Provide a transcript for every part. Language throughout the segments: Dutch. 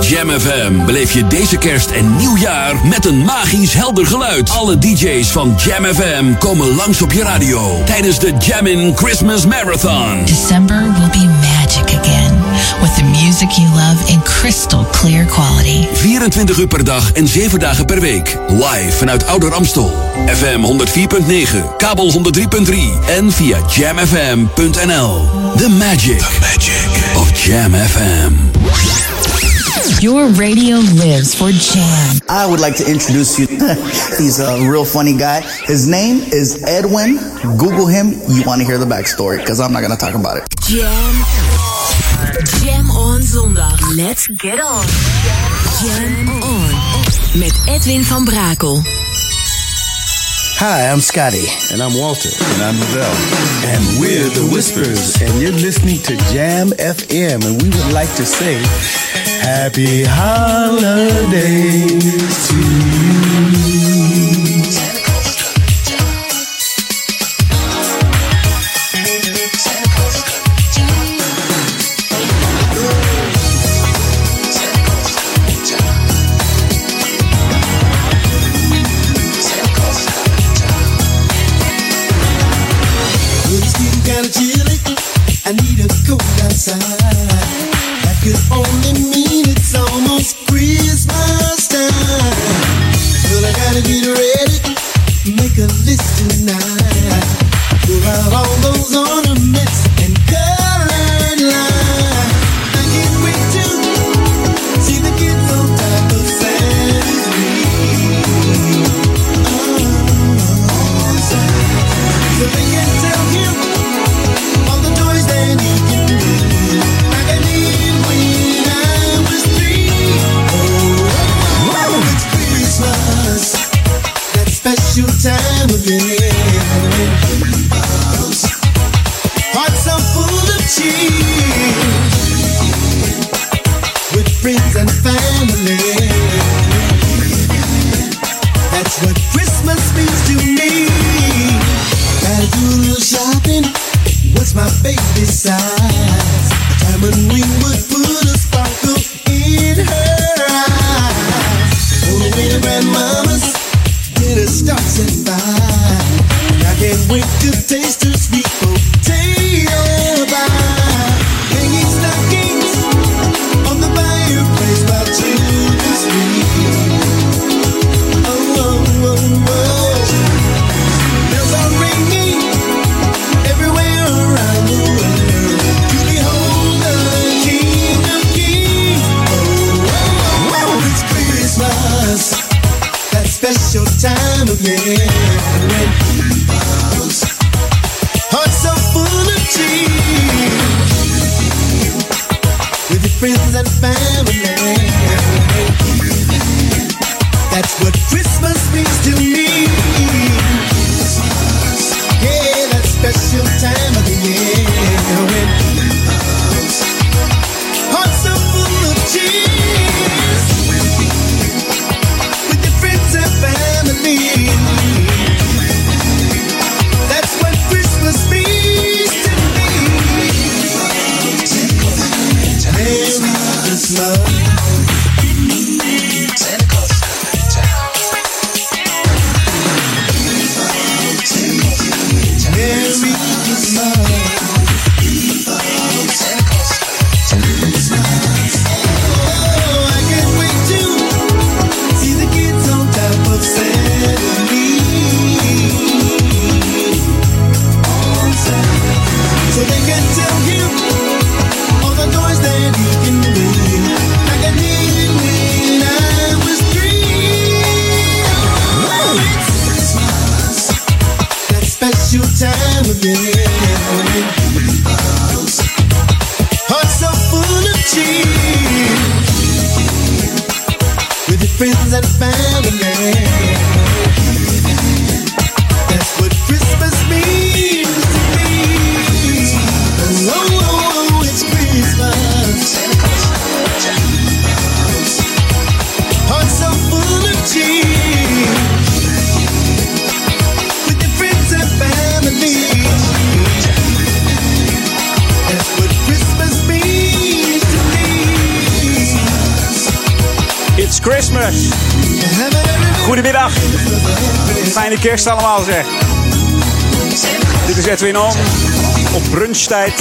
Jam FM beleef je deze kerst en nieuwjaar met een magisch helder geluid. Alle DJ's van Jam FM komen langs op je radio tijdens de Jammin' Christmas Marathon. December will be magic again with the music you love in crystal clear quality. 24 uur per dag en 7 dagen per week. Live vanuit Ouder Amstel. FM 104.9, kabel 103.3 en via jamfm.nl. The magic, The magic of Jam FM. Your radio lives for Jam. I would like to introduce you. He's a real funny guy. His name is Edwin. Google him. You want to hear the backstory because I'm not going to talk about it. Jam. Jam on zondag. Let's get on. Jam on. Met Edwin van Brakel. Hi, I'm Scotty. And I'm Walter. And I'm Lavelle. And we're the Whispers. And you're listening to Jam FM. And we would like to say Happy Holidays to you. I need a coat outside. Kerst allemaal zeg. Dit is Edwin On. Op brunchtijd.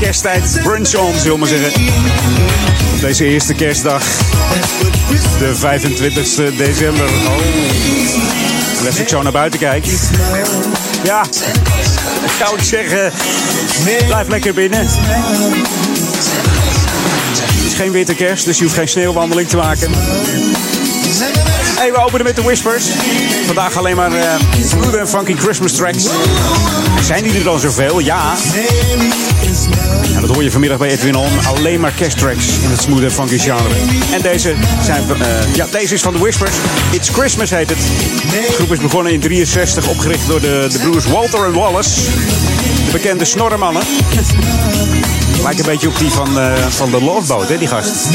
Kersttijd. Brunch on, zullen we maar zeggen. Deze eerste kerstdag. De 25 december. Oh. als ik zo naar buiten kijk. Ja, zou ik zeggen. Blijf lekker binnen. Het is geen witte kerst, dus je hoeft geen sneeuwwandeling te maken. Hey, we openen met de Whispers. Vandaag alleen maar uh, smooth en funky Christmas tracks. Zijn die er dan zoveel? Ja. En dat hoor je vanmiddag bij Edwin On. Alleen maar tracks in het smooth en funky genre. En deze, zijn, uh, ja, deze is van de Whispers. It's Christmas heet het. De groep is begonnen in 63, opgericht door de, de broers Walter en Wallace. De bekende snorremannen. Lijkt een beetje op die van, uh, van de Loveboat, hè, die gast.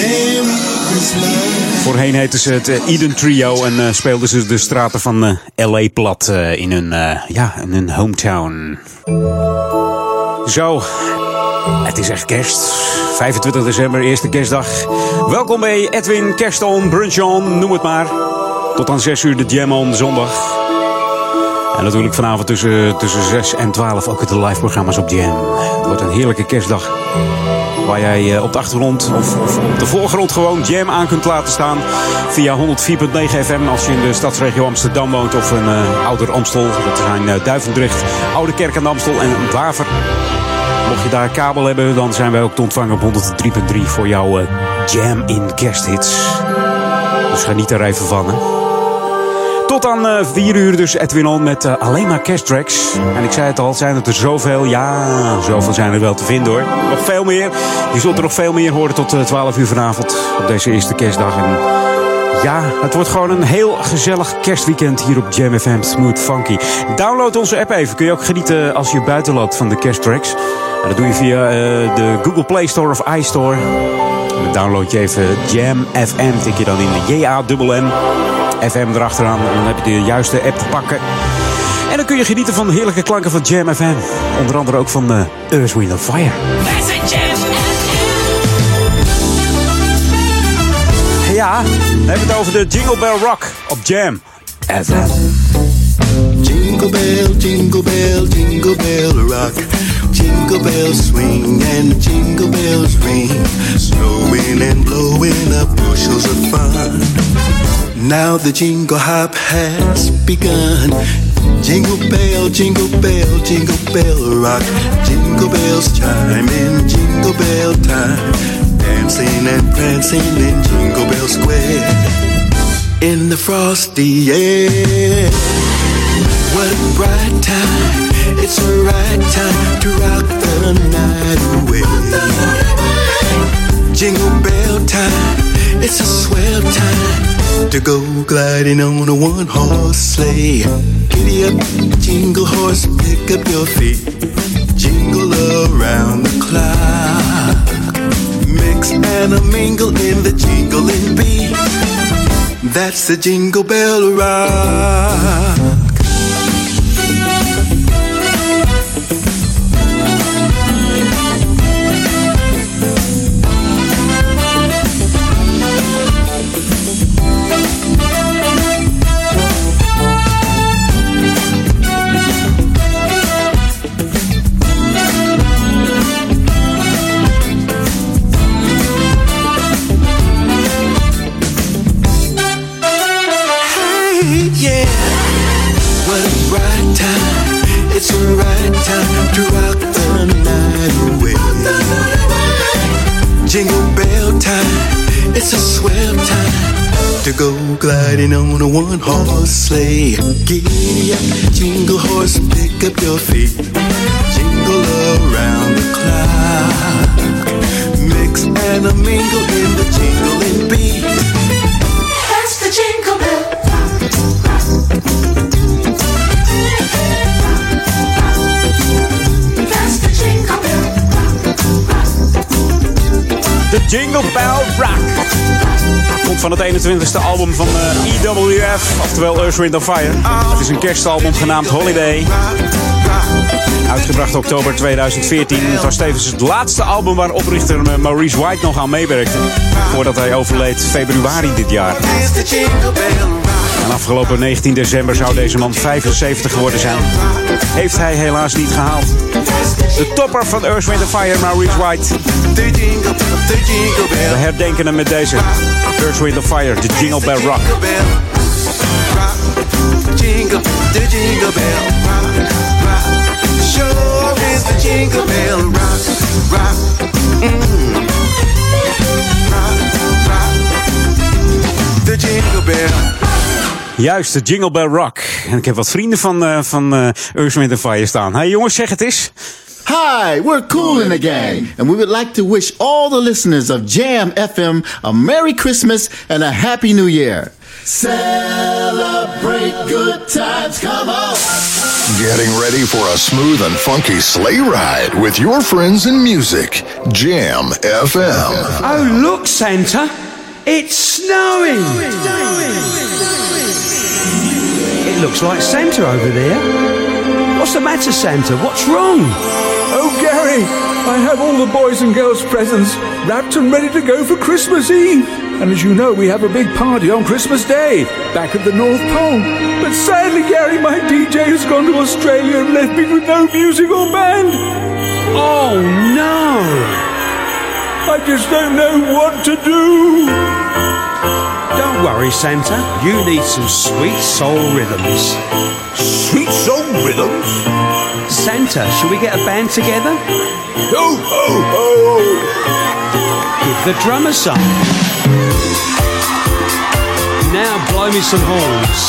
Voorheen heette ze het uh, Eden Trio en uh, speelden ze de straten van L.A. plat in, hun, ja, in hun hometown. Zo, het is echt kerst. 25 december, eerste kerstdag. Welkom bij Edwin Kerston, Brunch On, noem het maar. Tot aan 6 uur de Jam On zondag. En natuurlijk vanavond tussen, tussen 6 en 12 ook de live programma's op Jam. Het wordt een heerlijke kerstdag. Waar jij eh, op de achtergrond of, of, op de voorgrond gewoon Jam aan kunt laten staan. Via 104.9 FM als je in de stadsregio Amsterdam woont. Of een uh, ouder Amstel. Dat zijn uh, Duivendrecht, Oude Kerk aan Amstel en Waver. Mocht je daar kabel hebben, dan zijn wij ook te ontvangen op 103.3 voor jouw Jam in kersthits. Dus ga niet er even van. Tot aan uh, eh, 4 uur dus Edwin On met uh, alleen maar tracks. En ik zei het al, zijn het er zoveel? Ja, zoveel zijn er wel te vinden hoor. Nog veel meer. Je zult er nog veel meer horen tot uh, eh, 12 uur vanavond op deze eerste kerstdag. En ja, het wordt gewoon een heel gezellig kerstweekend hier op Jam FM Smooth Funky. Download onze app even. Kun je ook genieten als je buiten loopt van de kersttracks. En dat doe je via de Google Play Store of iStore. En dan download je even Jam FM. Tik je dan in de J-A-M-M. FM erachteraan. En dan heb je de juiste app te pakken. En dan kun je genieten van de heerlijke klanken van Jam FM. Onder andere ook van uh, Earth, Wind Fire. Ja, we hebben het over de Jingle Bell Rock op Jam FM. Jingle bell, jingle bell, jingle bell rock. Jingle bells swing and jingle bells ring. Snowing and blowing up bushels of fun. Now the jingle hop has begun. Jingle bell, jingle bell, jingle bell rock. Jingle bells chime in jingle bell time. Dancing and prancing in Jingle Bell Square. In the frosty air. What a bright time. It's the right time to rock the night away. Jingle bell time. It's a swell time to go gliding on a one horse sleigh. Giddy up, jingle horse, pick up your feet. Jingle around the clock. Mix and a mingle in the jingling beat. That's the jingle bell rock. Gliding on a one horse sleigh. Giddy up, jingle horse, pick up your feet. Jingle around the clock. Mix and a mingle in the jingling beat. That's the jingle bell. That's the jingle bell. The Jingle Bell Rock. Komt van het 21ste album van uh, eh, EWF, oftewel Earth, Wind Fire. Het is een kerstalbum genaamd Holiday. Uitgebracht oktober 2014. Het was tevens het laatste album waar oprichter Maurice White nog aan meewerkte. Voordat hij overleed februari dit jaar. En afgelopen 19 december zou deze man 75 geworden zijn. Heeft hij helaas niet gehaald. De topper van Earth, Wind Fire, Maurice White. We herdenken hem met deze Earth, Wind Fire, de Jingle Bell Rock. Jingle, the jingle bell rock, rock. Sure is the jingle bell rock, rock. Mm. Rock, rock. The jingle bell. Juist, de Jingle Bell Rock. En ik heb wat vrienden van, uh, van uh, Earth, Wind Fire staan. Hey jongens, zeg het eens. Hi, we're Cool in the Gang, and we would like to wish all the listeners of Jam FM a Merry Christmas and a Happy New Year. Celebrate good times, come on! Getting ready for a smooth and funky sleigh ride with your friends in music. Jam FM. Oh, look, Santa! It's snowing! It looks like Santa over there. What's the matter, Santa? What's wrong? Gary, I have all the boys and girls' presents wrapped and ready to go for Christmas Eve. And as you know, we have a big party on Christmas Day, back at the North Pole. But sadly, Gary, my DJ has gone to Australia and left me with no music or band. Oh, no! I just don't know what to do. Don't worry, Santa. You need some sweet soul rhythms. Sweet soul rhythms? Santa, shall we get a band together? Ho, ho, ho! Give the drummer some. Now blow me some horns.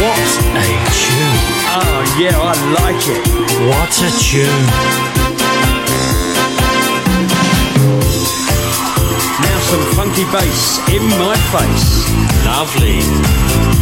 What a tune. Oh, yeah, I like it. What a tune. Now some funky bass in my face. Lovely.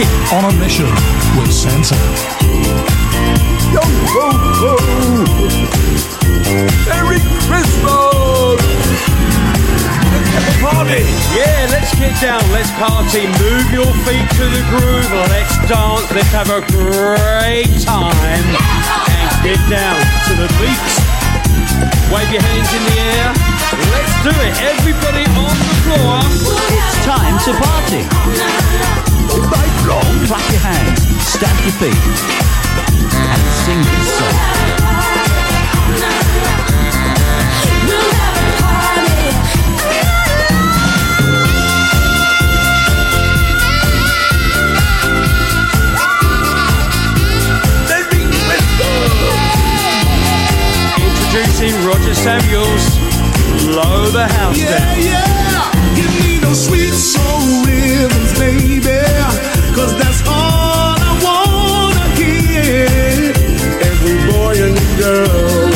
Let's take it. On a mission with Santa. Yo ho ho! Merry Christmas! Let's have a party! Yeah, let's get down. Let's party. Move your feet to the groove. Let's dance. Let's have a great time. And get down to the beat. Wave your hands in the air. Let's do it. Everybody on the floor. It's time to party. Right long. Clap your hands, stamp your feet, and sing this song. We'll have a party. Merry Christmas! Introducing Roger Samuels. Blow the house Yeah, down. yeah. Give me those sweet soul rhythms, baby. Cause that's all I wanna hear. Every boy and girl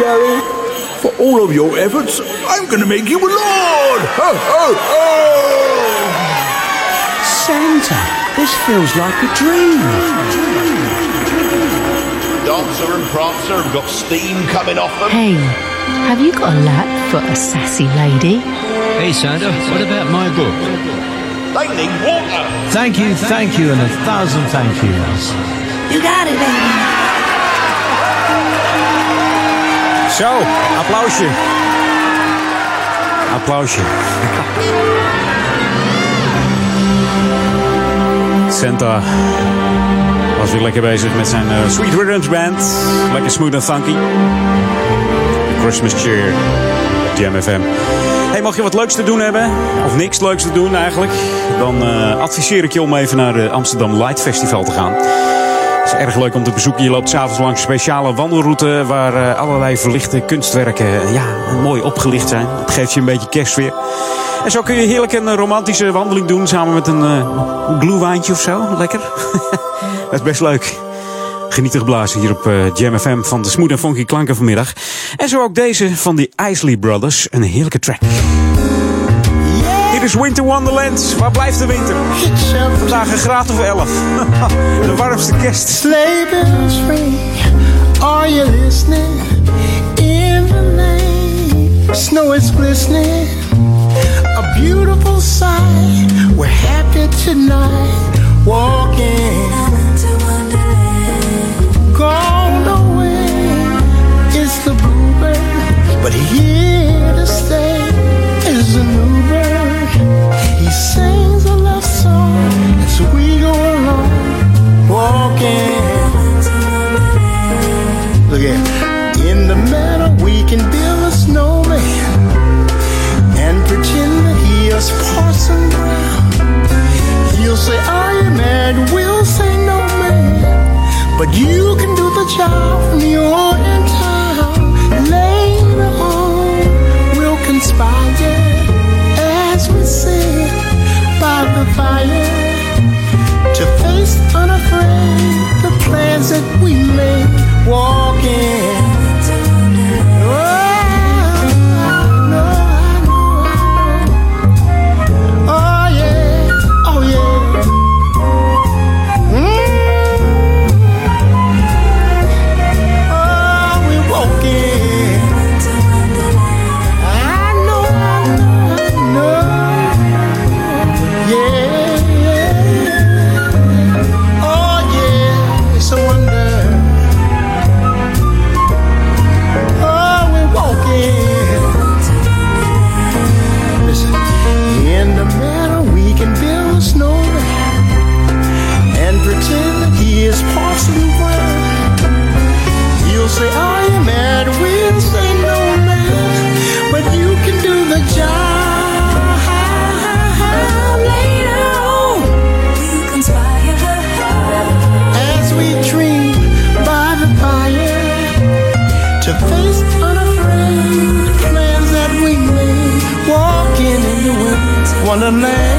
much, Gary. For all of your efforts, I'm going to make you a lord! Ho, ho, ho! Santa, this feels like a dream. Dancer and Prancer have got steam coming off them. Hey, have you got a lap for a sassy lady? Hey, Santa, what about my book? They need water. Thank you, thank you, and a thousand thank yous. You got it, baby. Zo, applausje. Applausje. Santa was weer lekker bezig met zijn eh, Sweet Rhythms Band. Lekker smooth en funky. Christmas Cheer. Jam FM. Hey, mocht je wat leuks te doen hebben, of niks leuks te doen eigenlijk, dan eh, adviseer ik je om even naar de Amsterdam Light Festival te gaan. Erg leuk om te bezoeken. Je loopt s'avonds langs speciale wandelroute waar eh, allerlei verlichte kunstwerken eh, ja, mooi opgelicht zijn. Het geeft je een beetje kerstsfeer. En zo kun je heerlijk een eh, romantische wandeling doen samen met een uh, of zo. Lekker. Dat is best leuk. Genieten geblazen hier op eh, Jam FM van de smooth en funky klanken vanmiddag. En zo ook deze van de Isley Brothers. Een heerlijke track. Is Winter Wonderland. Waar blijft de winter? Vandaag een graad of 11. De warmste kerst. Are you listening? In the lane, snow is glistening. A beautiful sight. We're happy tonight. Walking. But here to stay is new walking. Look at in the meadow we can build a snowman and pretend that he is Parson Brown. He'll say, "Are you mad?" We'll say, "No, man." But you can do the job when you're in town. Later on, we'll conspire as we sit by the fire plans that we make. Walking.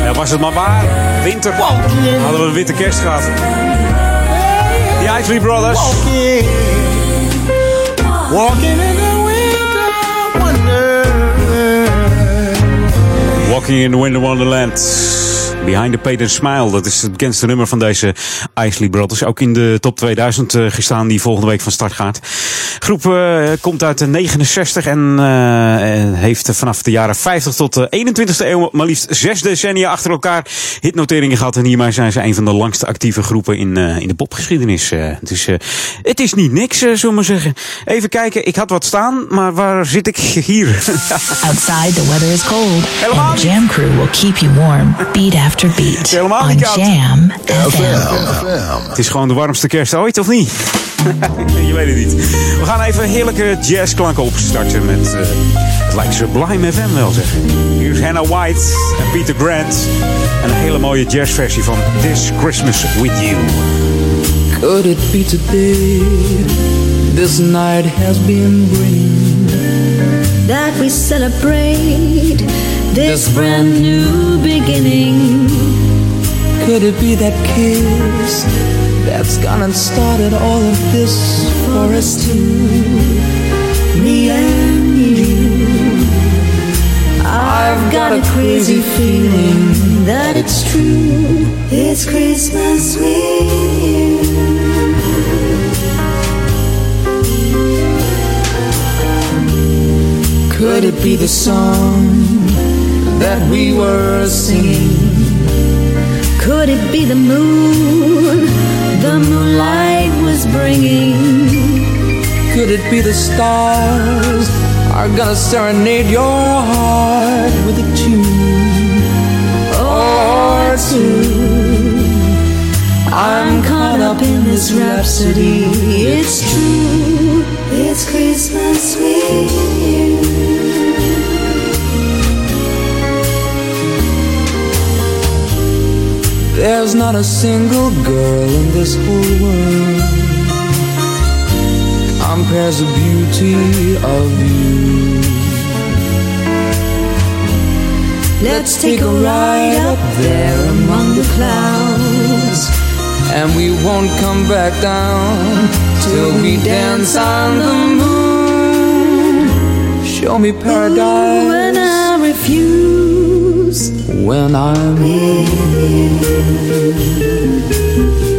Ja, was het maar waar. Winter. Hadden we een witte kerst gehad. The Isley Brothers. Walking, walking in the winter wonder. Walking in the Winter Wonderland. Behind the Painted Smile, dat is het bekendste nummer van deze Isley Brothers. Ook in de top 2000 eh, gestaan die volgende week van start gaat. groep eh, komt uit de 69 en eh, heeft vanaf de jaren 50 tot de 21ste eeuw maar liefst zes decennia achter elkaar hitnoteringen gehad. En hiermee zijn ze een van de langste actieve groepen in, in de popgeschiedenis. Dus het is niet niks, zullen we maar zeggen. Even kijken, ik had wat staan, maar waar zit ik? Hier. Outside, the weather is cold, and the Jam crew will keep you warm, beat after beat, Helemaal niet koud. Jam Het is gewoon de warmste kerst ooit, of niet? Je weet het niet. We gaan even heerlijke jazzklanken opstarten met, eh het lijkt Sublime FM wel zeggen. Hier is Hannah White en Peter Grant. En een hele mooie jazzversie van This Christmas With You. Could it be today? This night has been bringing that we celebrate this brand new beginning. Could it be that kiss that's gone and started all of this for us two? Me and you. I've got a crazy feeling that it's true. It's Christmas with you. Could it be the song that we were singing? Could it be the moon the moonlight was bringing? Could it be the stars are gonna serenade your heart with a tune or two? I'm caught up in this rhapsody. It's true. It's Christmas with There's not a single girl in this whole world. Compares the beauty of you. Let's take a ride up there among the clouds, and we won't come back down till we dance on the moon. Show me paradise When I refuse, when I'm with I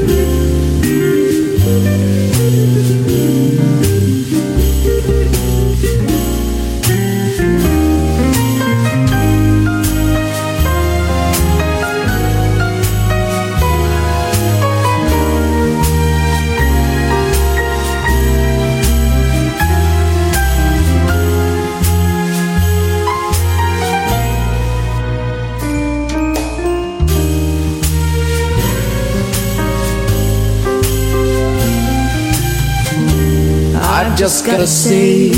just gotta say,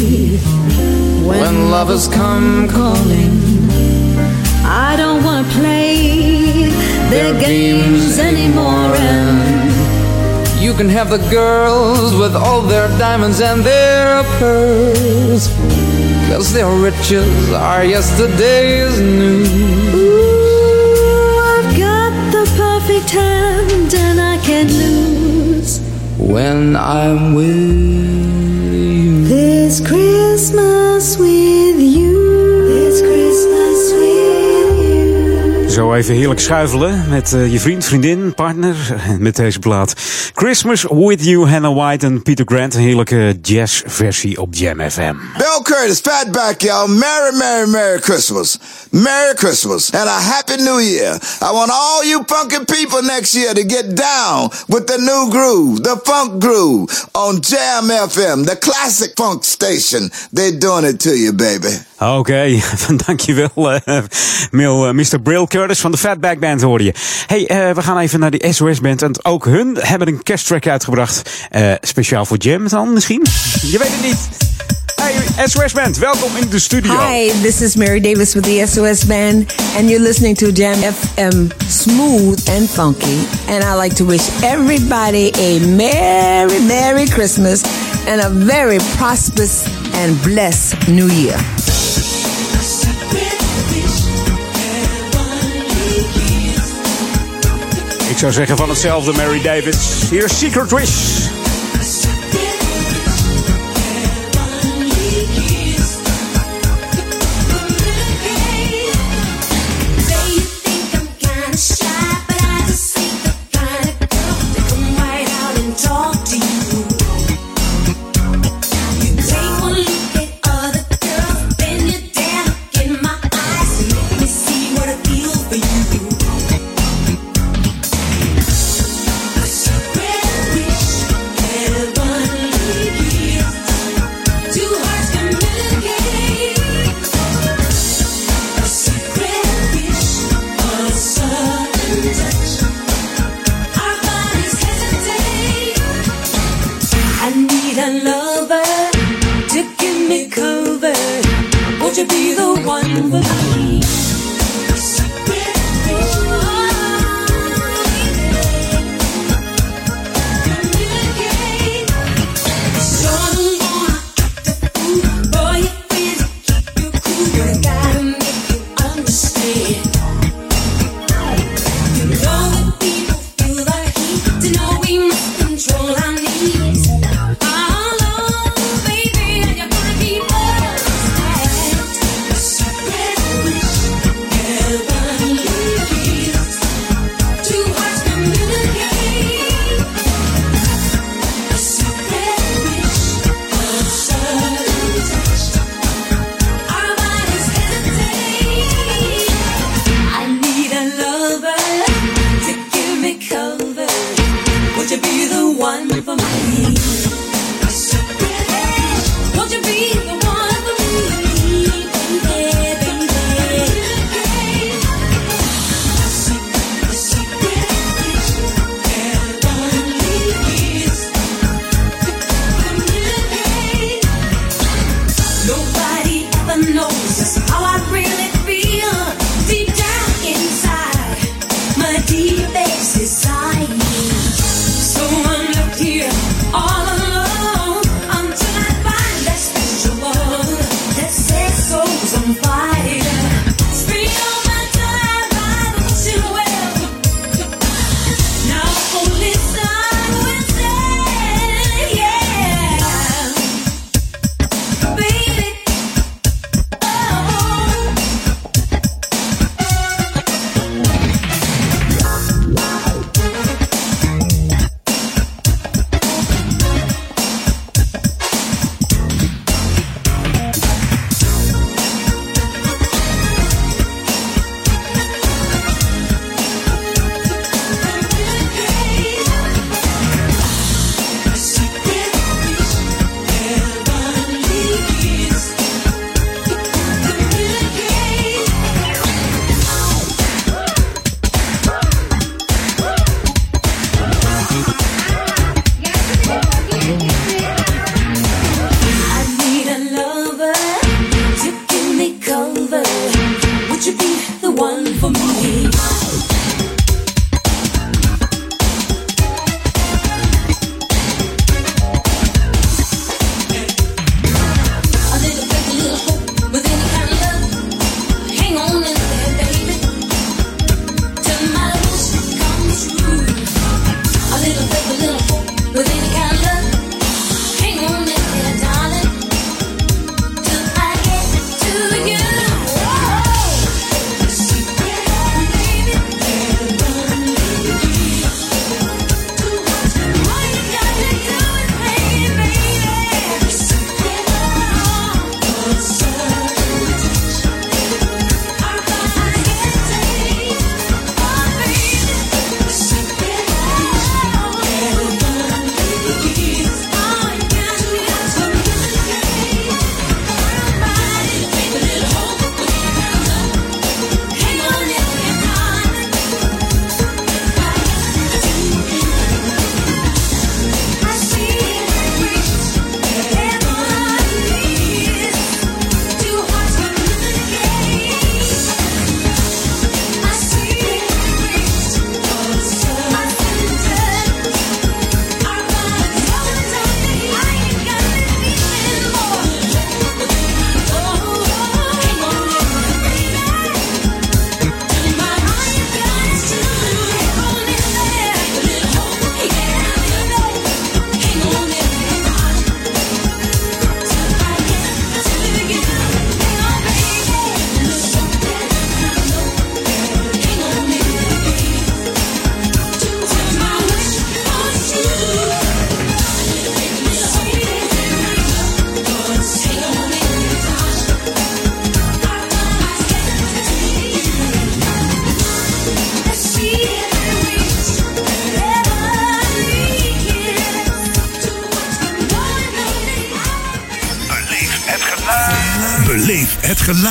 when lovers come calling, I don't wanna play their games anymore. And you can have the girls with all their diamonds and their pearls, cause their riches are yesterday's news. ooh, I've got the perfect hand, and I can't lose. When I'm with Zo even heerlijk schuifelen met eh, je vriend, vriendin, partner. Met deze plaat. Christmas with You, Hannah White en Peter Grant. Een heerlijke jazzversie op Jam FM. Bill Curtis, Fatback, y'all. Merry, Merry, Merry Christmas. Merry Christmas and a Happy New Year. I want all you funky people next year to get down with the new groove, the funk groove on Jam FM, the classic funk station. They're doing it to you, baby. Oké, dankjewel, eh Mil, eh, Mr. Brill Curtis van de Fatback Band hoorde je. hey, eh, we gaan even naar die SOS Band. En ook hun hebben een kersttrack uitgebracht. eh, speciaal voor Jam dan misschien? Je weet het niet. Hey, SOS Band, welkom in de studio. Hi, this is Mary Davis with the SOS Band, and you're listening to Jam FM Smooth and Funky. And I like to wish everybody a Merry, Merry Christmas and a very prosperous and blessed New Year. Ik zou zeggen van hetzelfde Mary Davis. Hier is Secret Wish.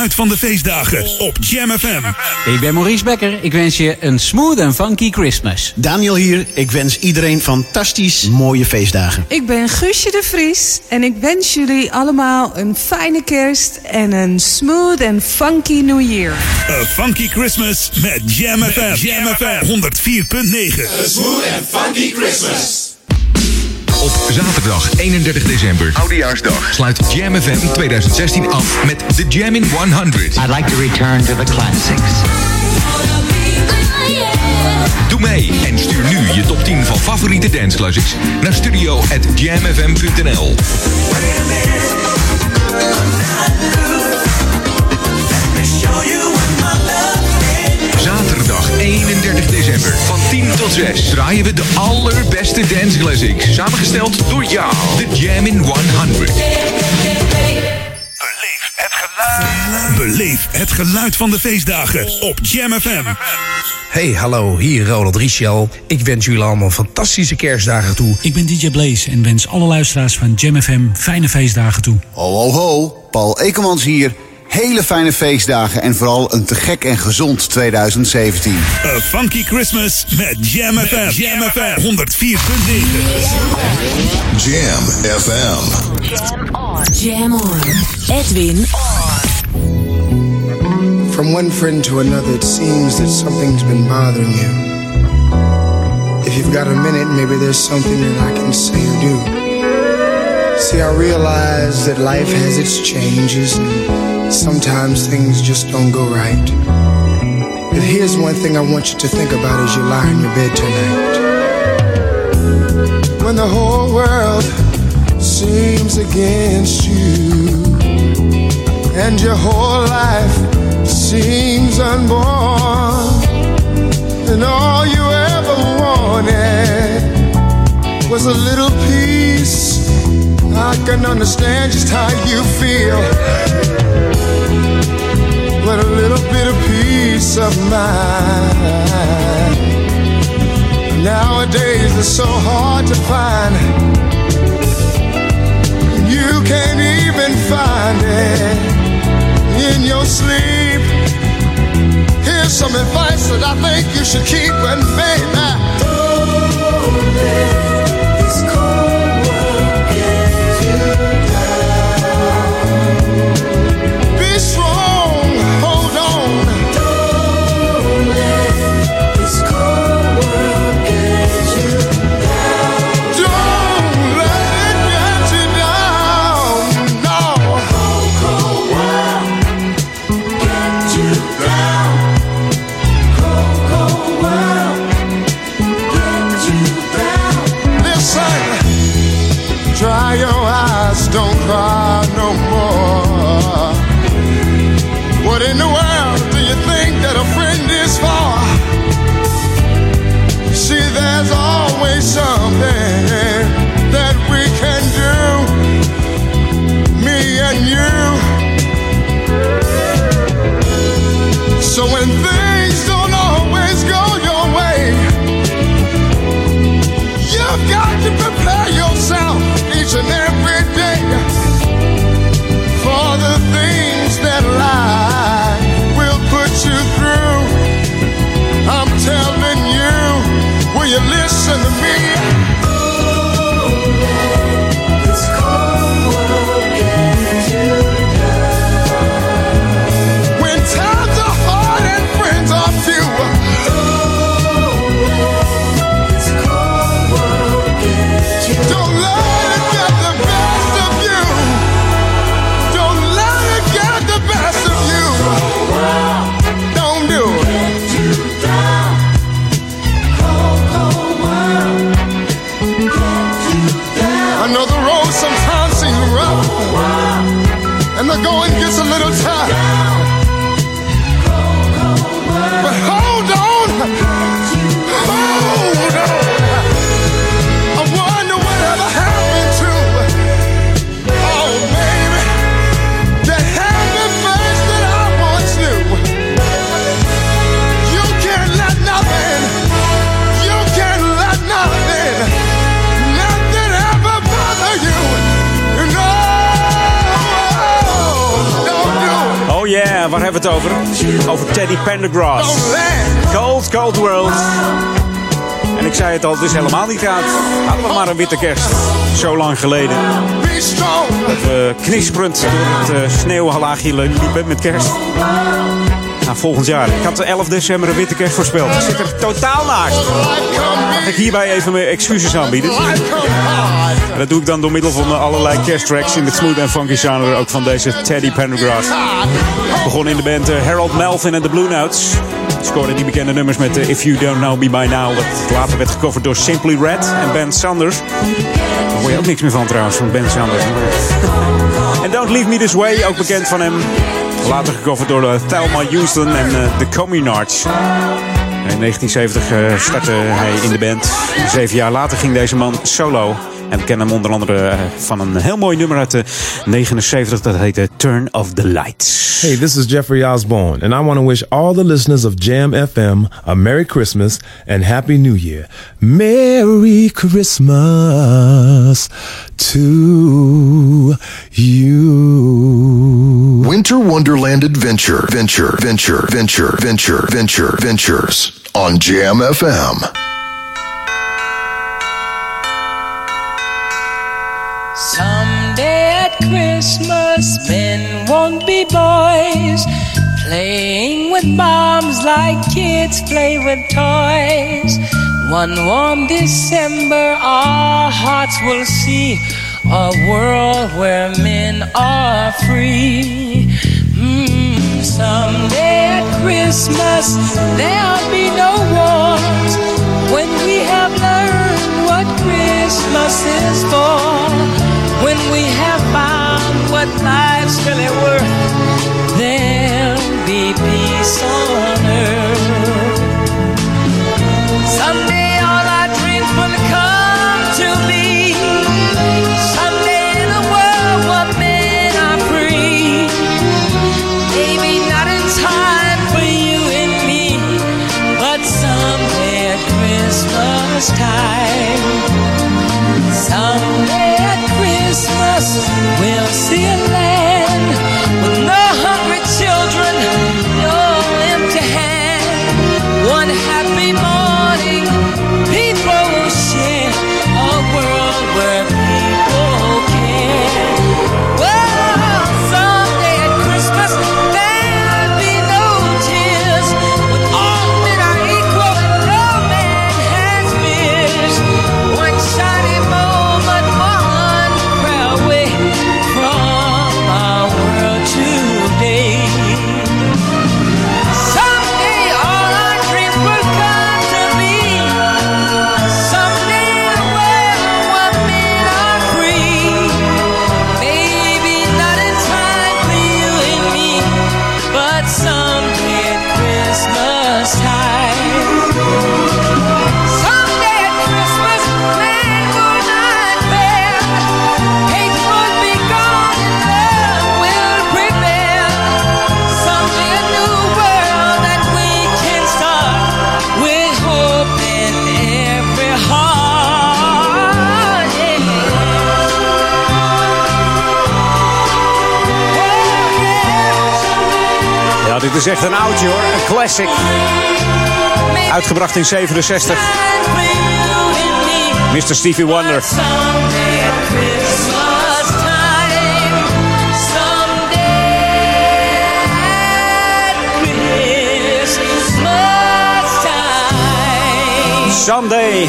Geluid van de feestdagen op Jam FM. Ik ben Maurice Becker. Ik wens je een smooth en funky Christmas. Daniel hier. Ik wens iedereen fantastisch mooie feestdagen. Ik ben Guusje de Vries en ik wens jullie allemaal een fijne kerst en een smooth en funky New Year. A funky Christmas met Jam FM. Jam FM 104.9. A smooth and funky Christmas. Op zaterdag 31 december, Oudejaarsdag, sluit Jam FM 2016 af met The Jam in 100. I'd like to return to the classics. Doe mee en stuur nu je top 10 van favoriete dance classics naar studio@jamfm.nl. Zaterdag 31 december van 10 tot 6 draaien we de allerbeste dance classics. Samengesteld door jou, The Jam in 100. Beleef het geluid van de feestdagen op Jam FM. Hey, hallo, hier Ronald Richel. Ik wens jullie allemaal fantastische kerstdagen toe. Ik ben DJ Blaze en wens alle luisteraars van Jam FM fijne feestdagen toe. Ho, ho, ho. Paul Ekelmans hier. Hele fijne feestdagen en vooral een te gek en gezond 2017. A Funky Christmas met Jam FM. Jam FM 104.9. Jam FM. Jam on. Edwin From one friend to another, it seems that something's been bothering you. If you've got a minute, maybe there's something that I can say or do. See, I realize that life has its changes, and sometimes things just don't go right. But here's one thing I want you to think about as you lie in your bed tonight. When the whole world seems against you, and your whole life seems unborn, and all you ever wanted was a little peace. I can understand just how you feel, but a little bit of peace of mind. Nowadays it's so hard to find. You can't even find it in your sleep. Here's some advice that I think you should keep and baby. Don't het over? Over Teddy Pendergrass. Cold, cold world. En ik zei het al, het is helemaal niet koud. Hadden we maar een witte kerst. Zo lang geleden. Dat we knisperend door het uh, sneeuwlaagje liepen met kerst. Nou, volgend jaar. Ik had de 11 december een witte kerst voorspeld. Ik zit er totaal naast. Mag ik hierbij even mijn excuses aanbieden? En dat doe ik dan door middel van allerlei kersttracks in het smooth en funky genre. Ook van deze Teddy Pendergrass. Begon in de band eh, Harold Melvin en de Blue Notes. Scoorde die bekende nummers met eh, If You Don't Know Me By Now. Dat later werd gecoverd door Simply Red en Ben Sanders. Daar hoor je ook niks meer van trouwens, van Ben Sanders. En Don't Leave Me This Way, ook bekend van hem. Later gecoverd door eh, Thelma Houston en eh, The Communards. In 1970 eh, startte hij in de band. Zeven jaar later ging deze man solo. En we kennen hem onder andere eh, van een heel mooi nummer uit de 79. Dat heette Turn of the Lights. Hey, this is Jeffrey Osborne, and I want to wish all the listeners of Jam FM a Merry Christmas and Happy New Year. Merry Christmas to you. Winter Wonderland Adventure, Venture, Venture, Venture, Venture, Venture, Ventures on Jam FM. Someday at Christmas, men won't be boys, playing with bombs like kids play with toys. One warm December, our hearts will see a world where men are free. Mm, someday at Christmas, there'll be no wars when we have learned what Christmas is for. When we have found what life's really worth, there'll be peace on earth. Someday all our dreams will come to be. Someday world free. Maybe not in time for you and me, but someday at Christmas time. Someday is echt een oudje hoor. Een classic. Uitgebracht in 67. Mr. Stevie Wonder. Someday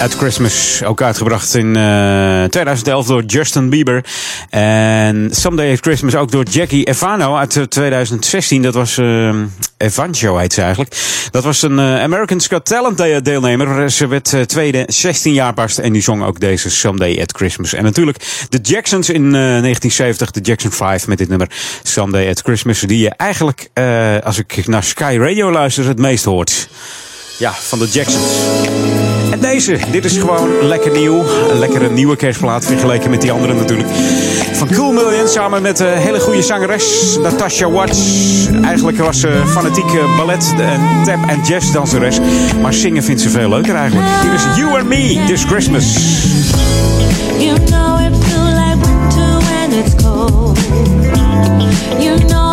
at Christmas. Ook uitgebracht in eh, 2011 door Justin Bieber. En Someday at Christmas ook door Jackie Evano uit eh, 2016. Dat was eh Evancho heet ze eigenlijk. Dat was een eh, American's Got Talent de- deelnemer. Ze werd eh, tweede, 16 jaar pas. En die zong ook deze Someday at Christmas. En natuurlijk de Jacksons in eh, 1970. De Jackson 5 met dit nummer Someday at Christmas. Die je eigenlijk, eh, als ik naar Sky Radio luister, het meest hoort. Ja, van de Jacksons. En deze, dit is gewoon lekker nieuw. Een lekkere nieuwe kerstplaat vergeleken met die andere natuurlijk. Van Cool Million samen met een hele goede zangeres Natasha Watts. Eigenlijk was ze fanatieke ballet en tap en jazz danseres. Maar zingen vindt ze veel leuker eigenlijk. Hier is You and Me This Christmas. You know it feels like winter when it's cold. You know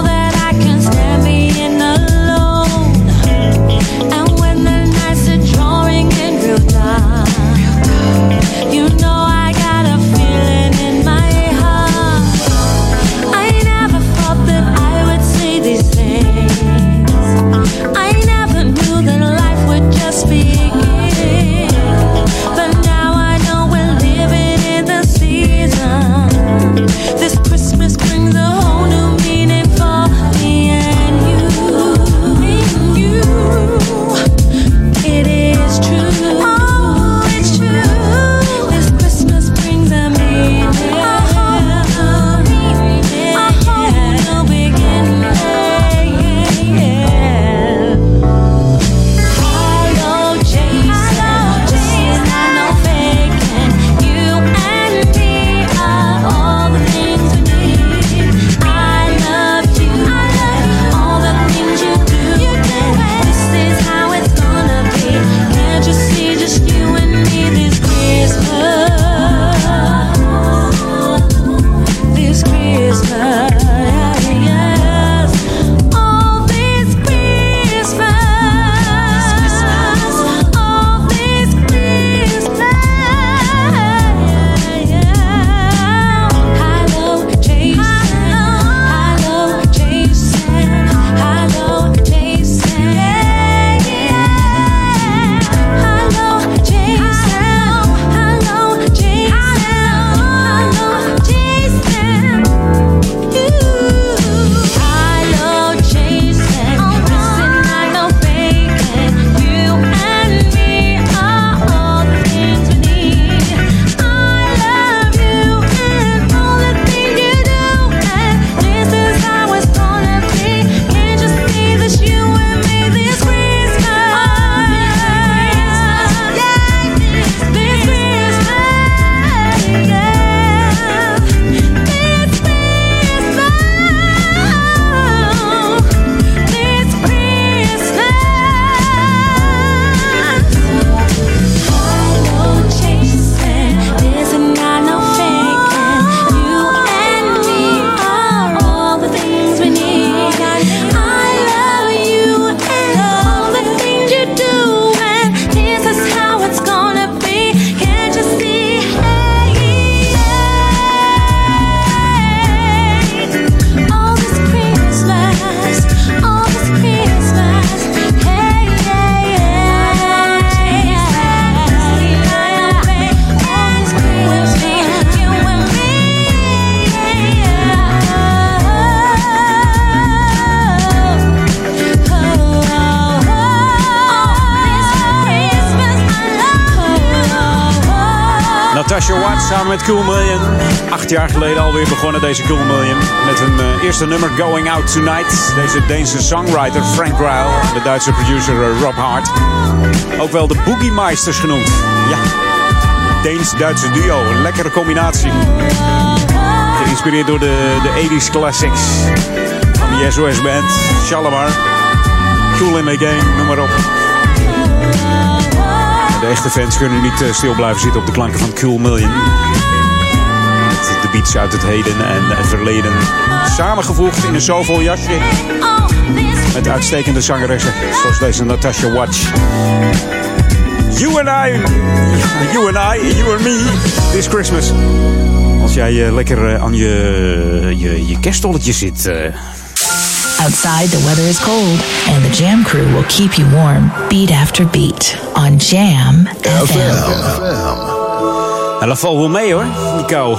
nummer Going Out Tonight. Deze Deense songwriter Frank Ryle. En de Duitse producer eh, Rob Hart. Ook wel de Boogie Meisters genoemd. Ja, Deens-Duitse duo. Een lekkere combinatie. Geïnspireerd door de, de 80s classics. Van de SOS Band, Shalimar. Cool in the Game, noem maar op. De echte fans kunnen niet eh, stil blijven zitten op de klanken van Cool Million. Beats uit het heden en het verleden samengevoegd in een zoveel jasje. Met uitstekende zangeressen, zoals deze Natasha Watch. You and I, you and I, you and me, this Christmas. Als jij eh, lekker eh, aan je, je, je kerststolletje zit. eh, Outside, the weather is cold, and the Jam crew will keep you warm beat after beat on Jam FM. Nou, dat valt wel mee hoor, die kou.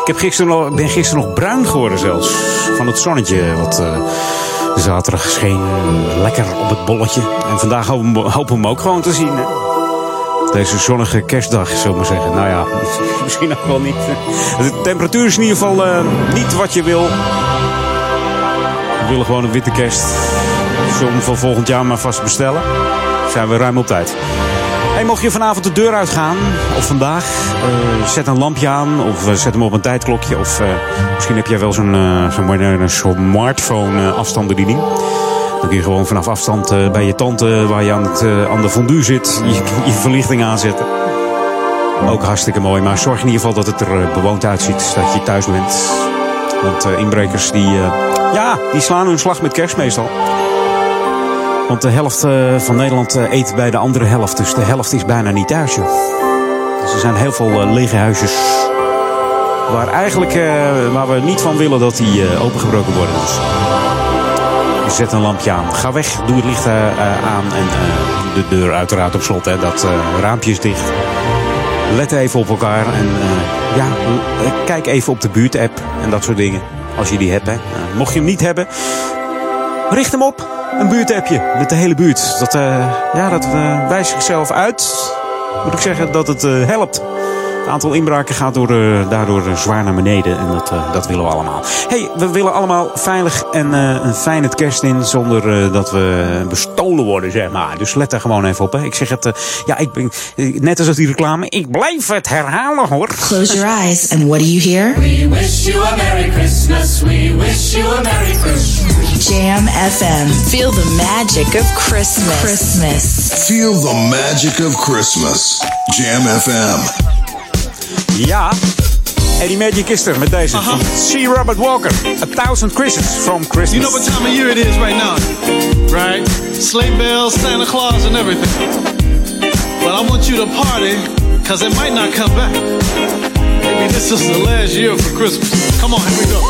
Ik heb gisteren ben gisteren nog bruin geworden zelfs. Van het zonnetje wat eh, zaterdag scheen lekker op het bolletje. En vandaag hopen we, hem ook gewoon te zien. Hè? Deze zonnige kerstdag, zullen maar zeggen. Nou ja, misschien ook wel niet. De temperatuur is in ieder geval eh, niet wat je wil. We willen gewoon een witte kerst. Zullen we voor volgend jaar maar vast bestellen? Zijn we ruim op tijd. Mocht je vanavond de deur uitgaan, of vandaag, eh, zet een lampje aan of eh, zet hem op een tijdklokje. Of eh, misschien heb jij wel zo'n zo'n moderne smartphone eh, afstandsbediening. Dan kun je gewoon vanaf afstand bij je tante, waar je aan, het, aan de fondue zit, je, je verlichting aanzetten. Ook hartstikke mooi, maar zorg in ieder geval dat het er bewoond uitziet, dat je thuis bent. Want inbrekers die, ja, die slaan hun slag met kerst meestal. Want de helft eh, van Nederland eh, eet bij de andere helft. Dus de helft is bijna niet thuis. Dus er zijn heel veel eh, lege huisjes. Waar eigenlijk waar we niet van willen dat die opengebroken worden. Dus. Zet een lampje aan. Ga weg, doe het licht aan. En de deur uiteraard op slot. Hè. Dat raampje is dicht. Let even op elkaar. En ja, kijk even op de buurt-app. En dat soort dingen. Als je die hebt. Hè. Mocht je hem niet hebben, richt hem op. Een buurtappje met de hele buurt. Dat, eh, ja, dat eh, wijst zichzelf uit. Moet ik zeggen dat het eh, helpt. Het aantal inbraken gaat door, eh, daardoor eh, zwaar naar beneden. En dat, eh, dat willen we allemaal. hey, we willen allemaal veilig en eh, een fijne kerst in. Zonder eh, dat we bestolen worden, zeg maar. Dus let daar gewoon even op. Hè. Ik zeg het, eh, ja, ik ben, net als die reclame. Ik blijf het herhalen hoor. Close your eyes, and what do you hear? We wish you a Merry Christmas. We wish you a Merry Christmas. Jam FM. Feel the magic of Christmas. Christmas. Feel the magic of Christmas. Jam FM. Ja. En die magic is er met deze. Van C. Robert Walker. A Thousand Christmas from Christmas. You know what time of year it is right now, right? Sleigh bells, Santa Claus, and everything. But I want you to party, cause it might not come back. Maybe this is the last year for Christmas. Come on, here we go.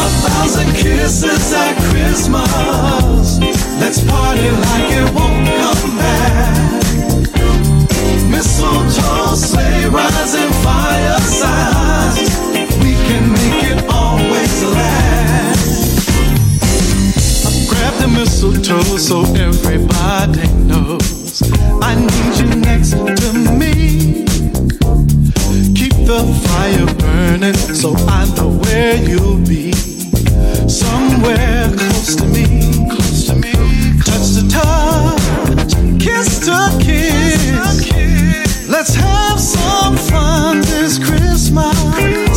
A thousand kisses at Christmas. Let's party like it won't come Firesides. We can make it always last. The mistletoe so everybody knows I need you next to me. Keep the fire burning so I know where you'll be. Somewhere close to me, close to me. Touch to touch, kiss to. Let's have some fun this Christmas.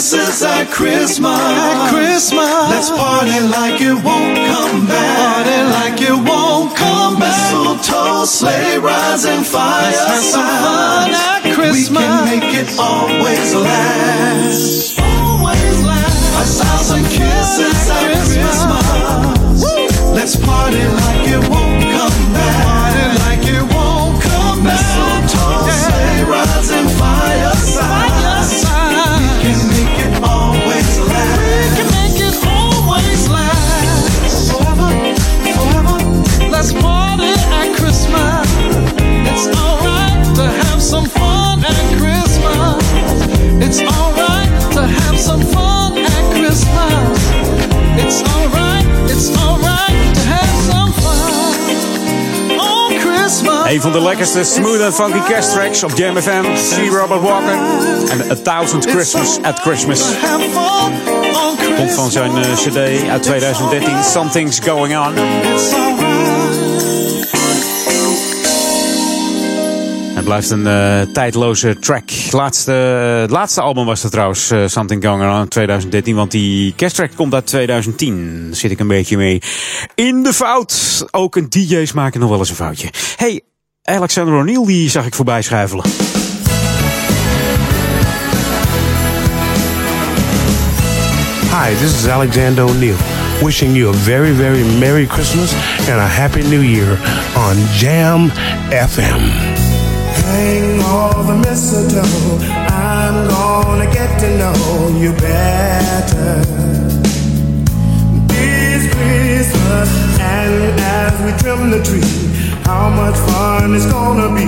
Thousand kisses at Christmas. At Christmas. Let's party like it won't come back. Party like it won't come back. Mistletoe, sleigh rise and fireside. at Christmas. We can make it always last. Always last. A thousand kisses at Christmas. Let's party like Een van de lekkerste smooth and funky guest tracks op Jam FM. Robert Walker en A Thousand Christmas at Christmas. Komt van zijn eh, cd uit 2013, Something's Going On. Het blijft een eh, tijdloze track. Laatste, het laatste album was er trouwens, eh, Something Going On, 2013. Want die kersttrack komt uit 2010. Daar zit ik een beetje mee in de fout. Ook een DJ's maken nog wel eens een foutje. Hey, Alexander O'Neill, die zag ik voorbij schuifelen. Hi, this is Alexander O'Neill, wishing you a very, very Merry Christmas and a Happy New Year on Jam FM. Hang all the mistletoe. I'm gonna get to know you better. This Christmas, and as we trim the tree, how much fun it's gonna be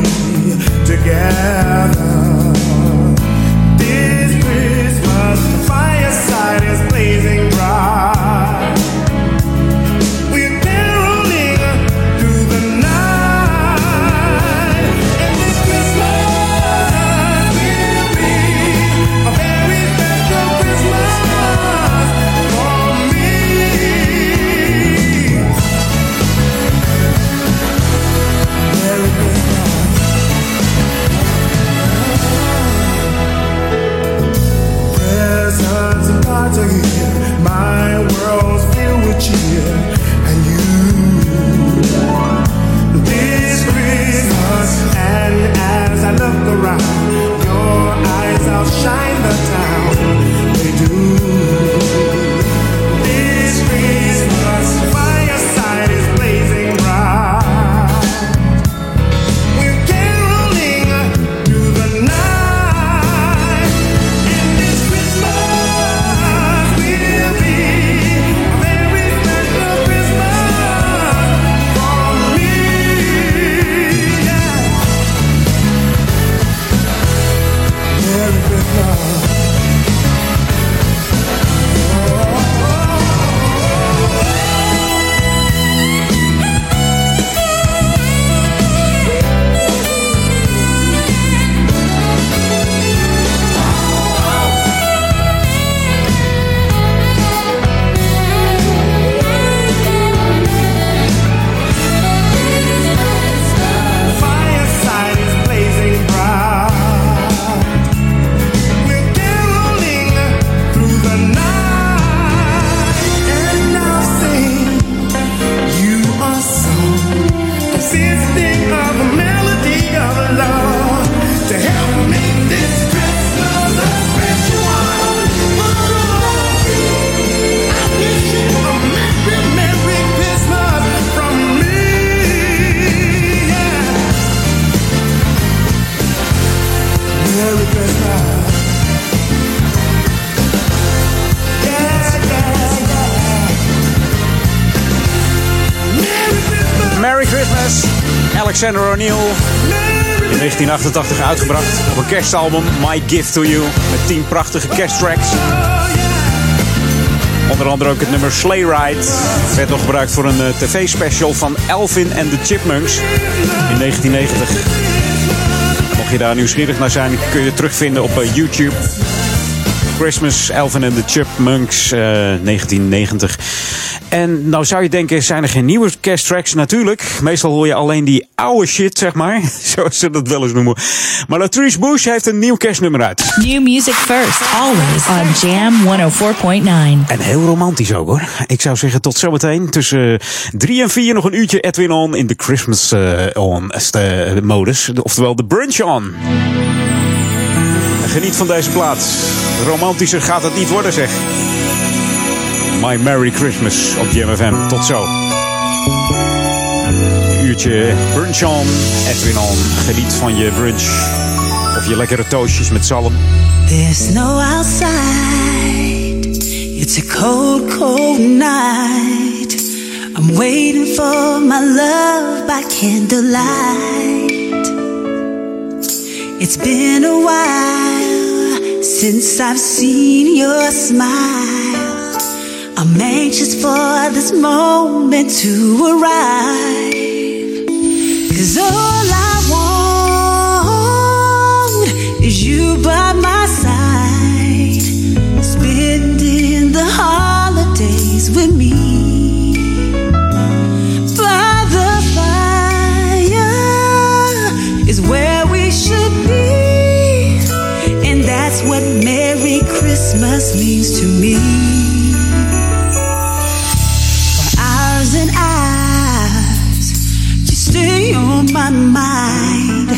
together. Alexander O'Neill. In 1988 uitgebracht op een kerstalbum My Gift to You. Met 10 prachtige kersttracks. Onder andere ook het nummer Sleigh Ride. Werd nog gebruikt voor een eh, tv-special van Elvin and the Chipmunks in 1990. Mocht je daar nieuwsgierig naar zijn, kun je het terugvinden op eh, YouTube. Christmas, Elvin and the Chipmunks, eh, 1990. En nou zou je denken, zijn er geen nieuwe kersttracks? Natuurlijk. Meestal hoor je alleen die oude shit, zeg maar. Zoals ze dat wel eens noemen. Maar Latrice Bush heeft een nieuw kerstnummer uit. New music first, always on Jam 104.9. En heel romantisch ook hoor. Ik zou zeggen tot zometeen. Tussen 3 en 4 nog een uurtje Edwin On in de Christmas eh, on eh, modus. Oftewel de brunch on. En geniet van deze plaats. Romantischer gaat het niet worden zeg. My Merry Christmas op JMFM. Tot zo. Een uurtje brunch on, Edwin on. Geniet van je brunch. Of je lekkere toastjes met zalm. There's snow outside. It's a cold, cold night. I'm waiting for my love by candlelight. It's been a while since I've seen your smile. I'm anxious for this moment to arrive. Cause all I want is you by my side, spending the holidays with me. My mind.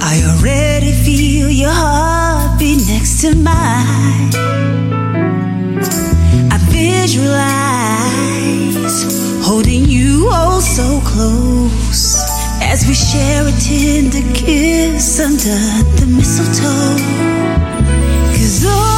I already feel your heartbeat next to mine. I visualize holding you oh so close as we share a tender kiss under the mistletoe. Cause all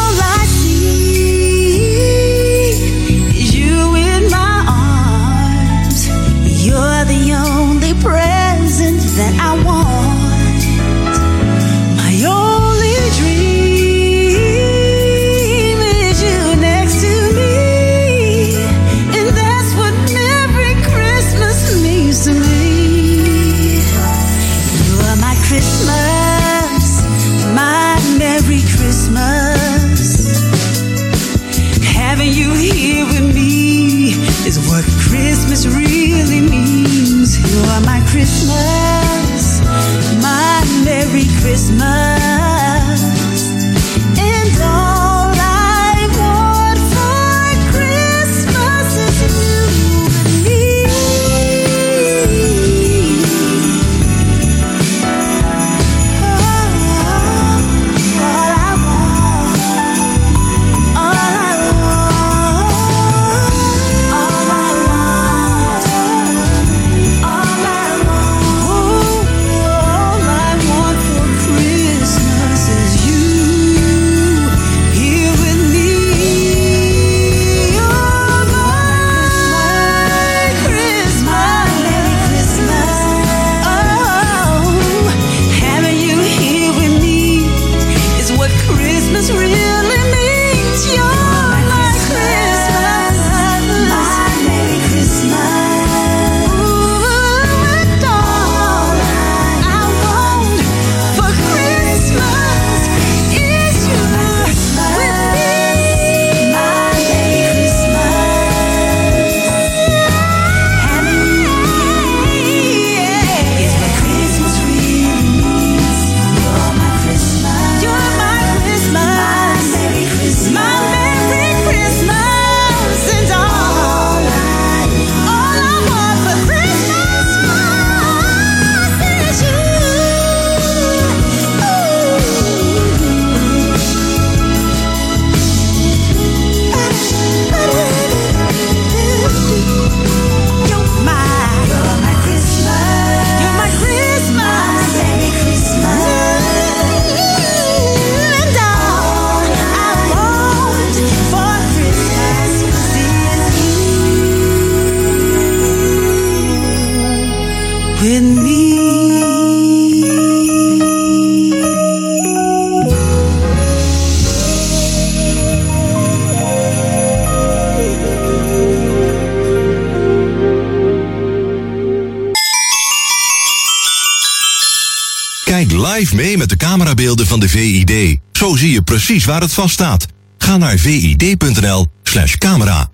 precies waar het vast staat. Ga naar vid.nl slash camera.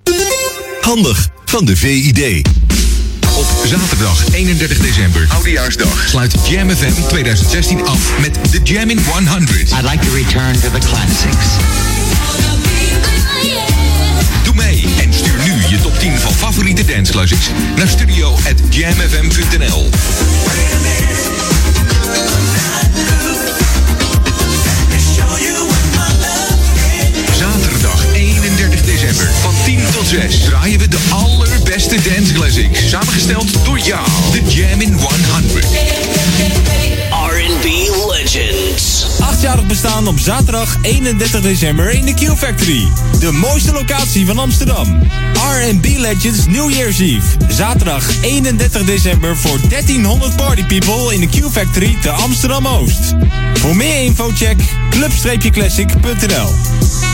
Handig van de VID. Op zaterdag 31 december, Oudejaarsdag, sluit Jam FM 2016 af met de Jamming 100. I'd like to return to the classics. Doe mee en stuur nu je top 10 van favoriete dance classics naar studio@jamfm.nl. 31 december van 10 tot 6 draaien we de allerbeste dance classics. Samengesteld door jou. De Jam in 100. R&B Legends. Achtjarig bestaan op zaterdag 31 december in de Q Factory. De mooiste locatie van Amsterdam. R&B Legends New Year's Eve. Zaterdag 31 december voor 1300 party people in de Q Factory te Amsterdam Oost. Voor meer info check club-classic.nl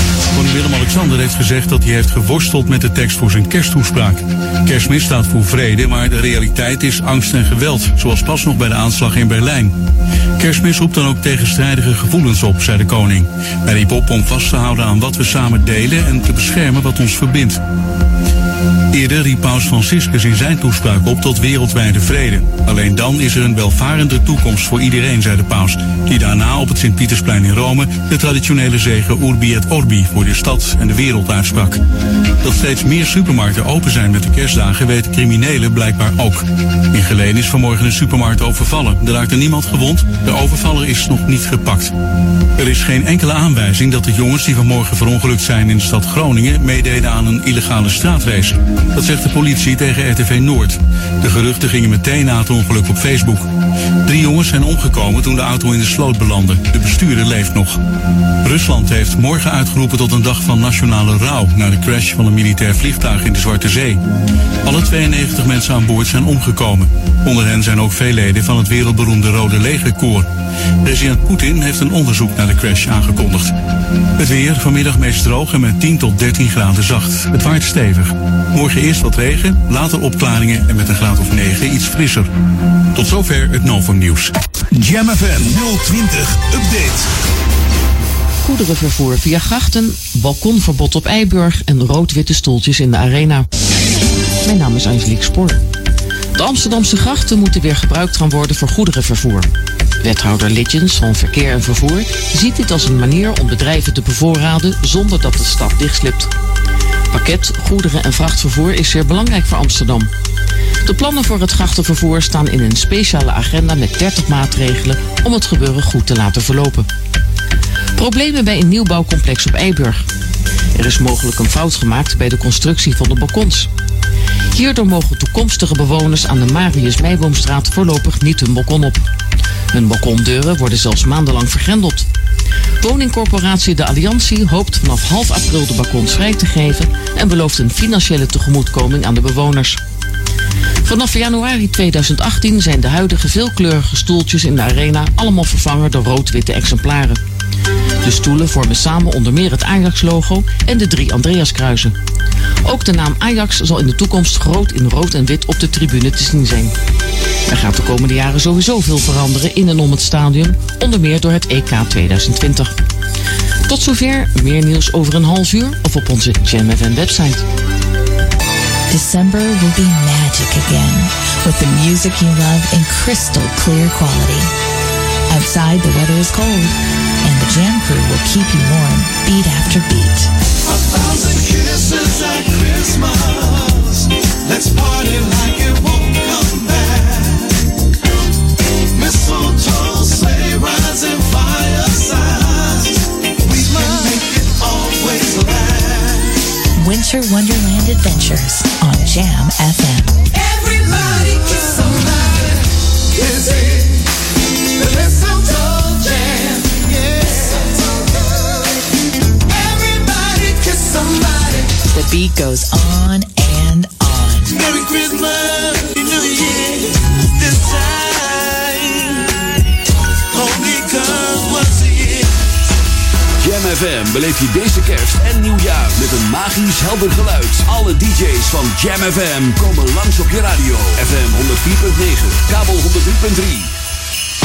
Koning Willem-Alexander heeft gezegd dat hij heeft geworsteld met de tekst voor zijn kersttoespraak. Kerstmis staat voor vrede, maar de realiteit is angst en geweld, zoals pas nog bij de aanslag in Berlijn. Kerstmis roept dan ook tegenstrijdige gevoelens op, zei de koning. Hij riep op om vast te houden aan wat we samen delen en te beschermen wat ons verbindt. Eerder riep paus Franciscus in zijn toespraak op tot wereldwijde vrede. Alleen dan is er een welvarende toekomst voor iedereen, zei de paus, die daarna op het Sint-Pietersplein in Rome de traditionele zegen Urbi et Orbi voor de stad en de wereld uitsprak. Dat steeds meer supermarkten open zijn met de kerstdagen weten criminelen blijkbaar ook. In Geleen is vanmorgen een supermarkt overvallen. Er raakte niemand gewond, de overvaller is nog niet gepakt. Er is geen enkele aanwijzing dat de jongens die vanmorgen verongelukt zijn in de stad Groningen meededen aan een illegale straatrace. Dat zegt de politie tegen RTV Noord. De geruchten gingen meteen na het ongeluk op Facebook. Drie jongens zijn omgekomen toen de auto in de sloot belandde. De bestuurder leeft nog. Rusland heeft morgen uitgeroepen tot een dag van nationale rouw na de crash van een militair vliegtuig in de Zwarte Zee. Alle 92 mensen aan boord zijn omgekomen. Onder hen zijn ook veel leden van het wereldberoemde Rode Legerkoor. President Poetin heeft een onderzoek naar de crash aangekondigd. Het weer vanmiddag meest droog en met 10 tot 13 graden zacht. Het waait stevig. Eerst wat regen, later opklaringen en met een graad of 9 iets frisser. Tot zover het Novum Nieuws. Jam FM 020 Update. Goederenvervoer via grachten, balkonverbod op Eiburg en rood-witte stoeltjes in de arena. Mijn naam is Angelique Spoor. De Amsterdamse grachten moeten weer gebruikt gaan worden voor goederenvervoer. Wethouder Litjens van Verkeer en Vervoer ziet dit als een manier om bedrijven te bevoorraden zonder dat de stad dichtslipt. Pakket, goederen en vrachtvervoer is zeer belangrijk voor Amsterdam. De plannen voor het grachtenvervoer staan in een speciale agenda met 30 maatregelen om het gebeuren goed te laten verlopen. Problemen bij een nieuwbouwcomplex op Eiburg. Er is mogelijk een fout gemaakt bij de constructie van de balkons. Hierdoor mogen toekomstige bewoners aan de Marius Meiboomstraat voorlopig niet hun balkon op. Hun balkondeuren worden zelfs maandenlang vergrendeld. Woningcorporatie De Alliantie hoopt vanaf half april de balkons vrij te geven en belooft een financiële tegemoetkoming aan de bewoners. Vanaf januari 2018 zijn de huidige veelkleurige stoeltjes in de arena allemaal vervangen door rood-witte exemplaren. De stoelen vormen samen onder meer het Ajax-logo en de drie Andreaskruisen. Ook de naam Ajax zal in de toekomst groot in rood en wit op de tribune te zien zijn. Er gaat de komende jaren sowieso veel veranderen in en om het stadion, onder meer door het EK 2020. Tot zover, meer nieuws over een half uur of op onze FM website. December will be magic again with the music you love in crystal clear quality. Outside, the weather is cold, and the Jam crew will keep you warm beat after beat. A thousand kisses at Christmas. Let's party like it won't come back. Mistletoe, sleigh rides, and firesides. We can make it always last. Winter Wonderland Adventures on Jam FM. Beat goes on and on. Merry Christmas, New Year, this time. Only comes once a year. Jam FM beleef je deze kerst en nieuwjaar met een magisch helder geluid. Alle DJ's van Jam FM komen langs op je radio. FM 104.9, kabel 103.3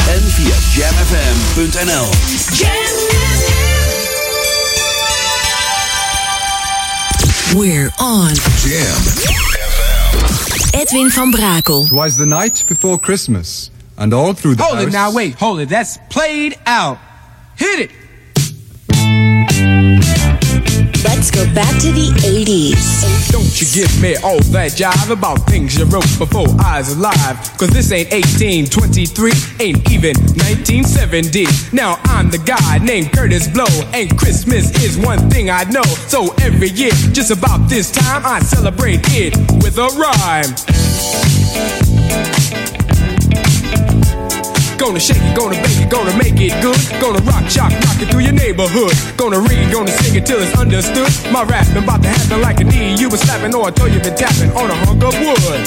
en via jamfm.nl. We're on. Jam. Edwin van Brakel. Twas the night before Christmas, and all through the Hold house... it now, wait, hold it. That's played out. Hit it. Let's go back to the 80s. Don't you give me all that jive about things you wrote before I was alive. Cause this ain't 1823, ain't even 1970. Now I'm the guy named Curtis Blow, and Christmas is one thing I know. So every year, just about this time, I celebrate it with a rhyme. Gonna shake it, gonna bake it, gonna make it good. Gonna rock, shock, rock it through your neighborhood. Gonna read, gonna sing it till it's understood. My rapping about to happen like a knee you been slapping or I told you been tapping on a hunk of wood.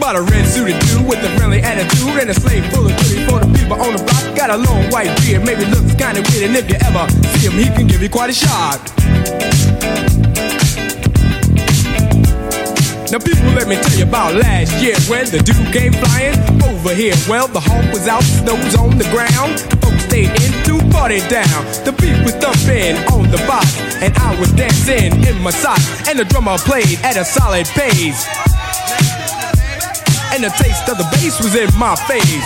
Bought a red suited dude with a friendly attitude and a slave full of goodies for the people on the block. Got a long white beard, maybe looks kinda weird, and if you ever see him, he can give you quite a shock. Now people, let me tell you about last year when the dude came flying over here. Well, the hawk was out, snow's on the ground. Folks stayed in to party down. The beat was thumping on the box, and I was dancing in my socks. And the drummer played at a solid pace. And the taste of the bass was in my face.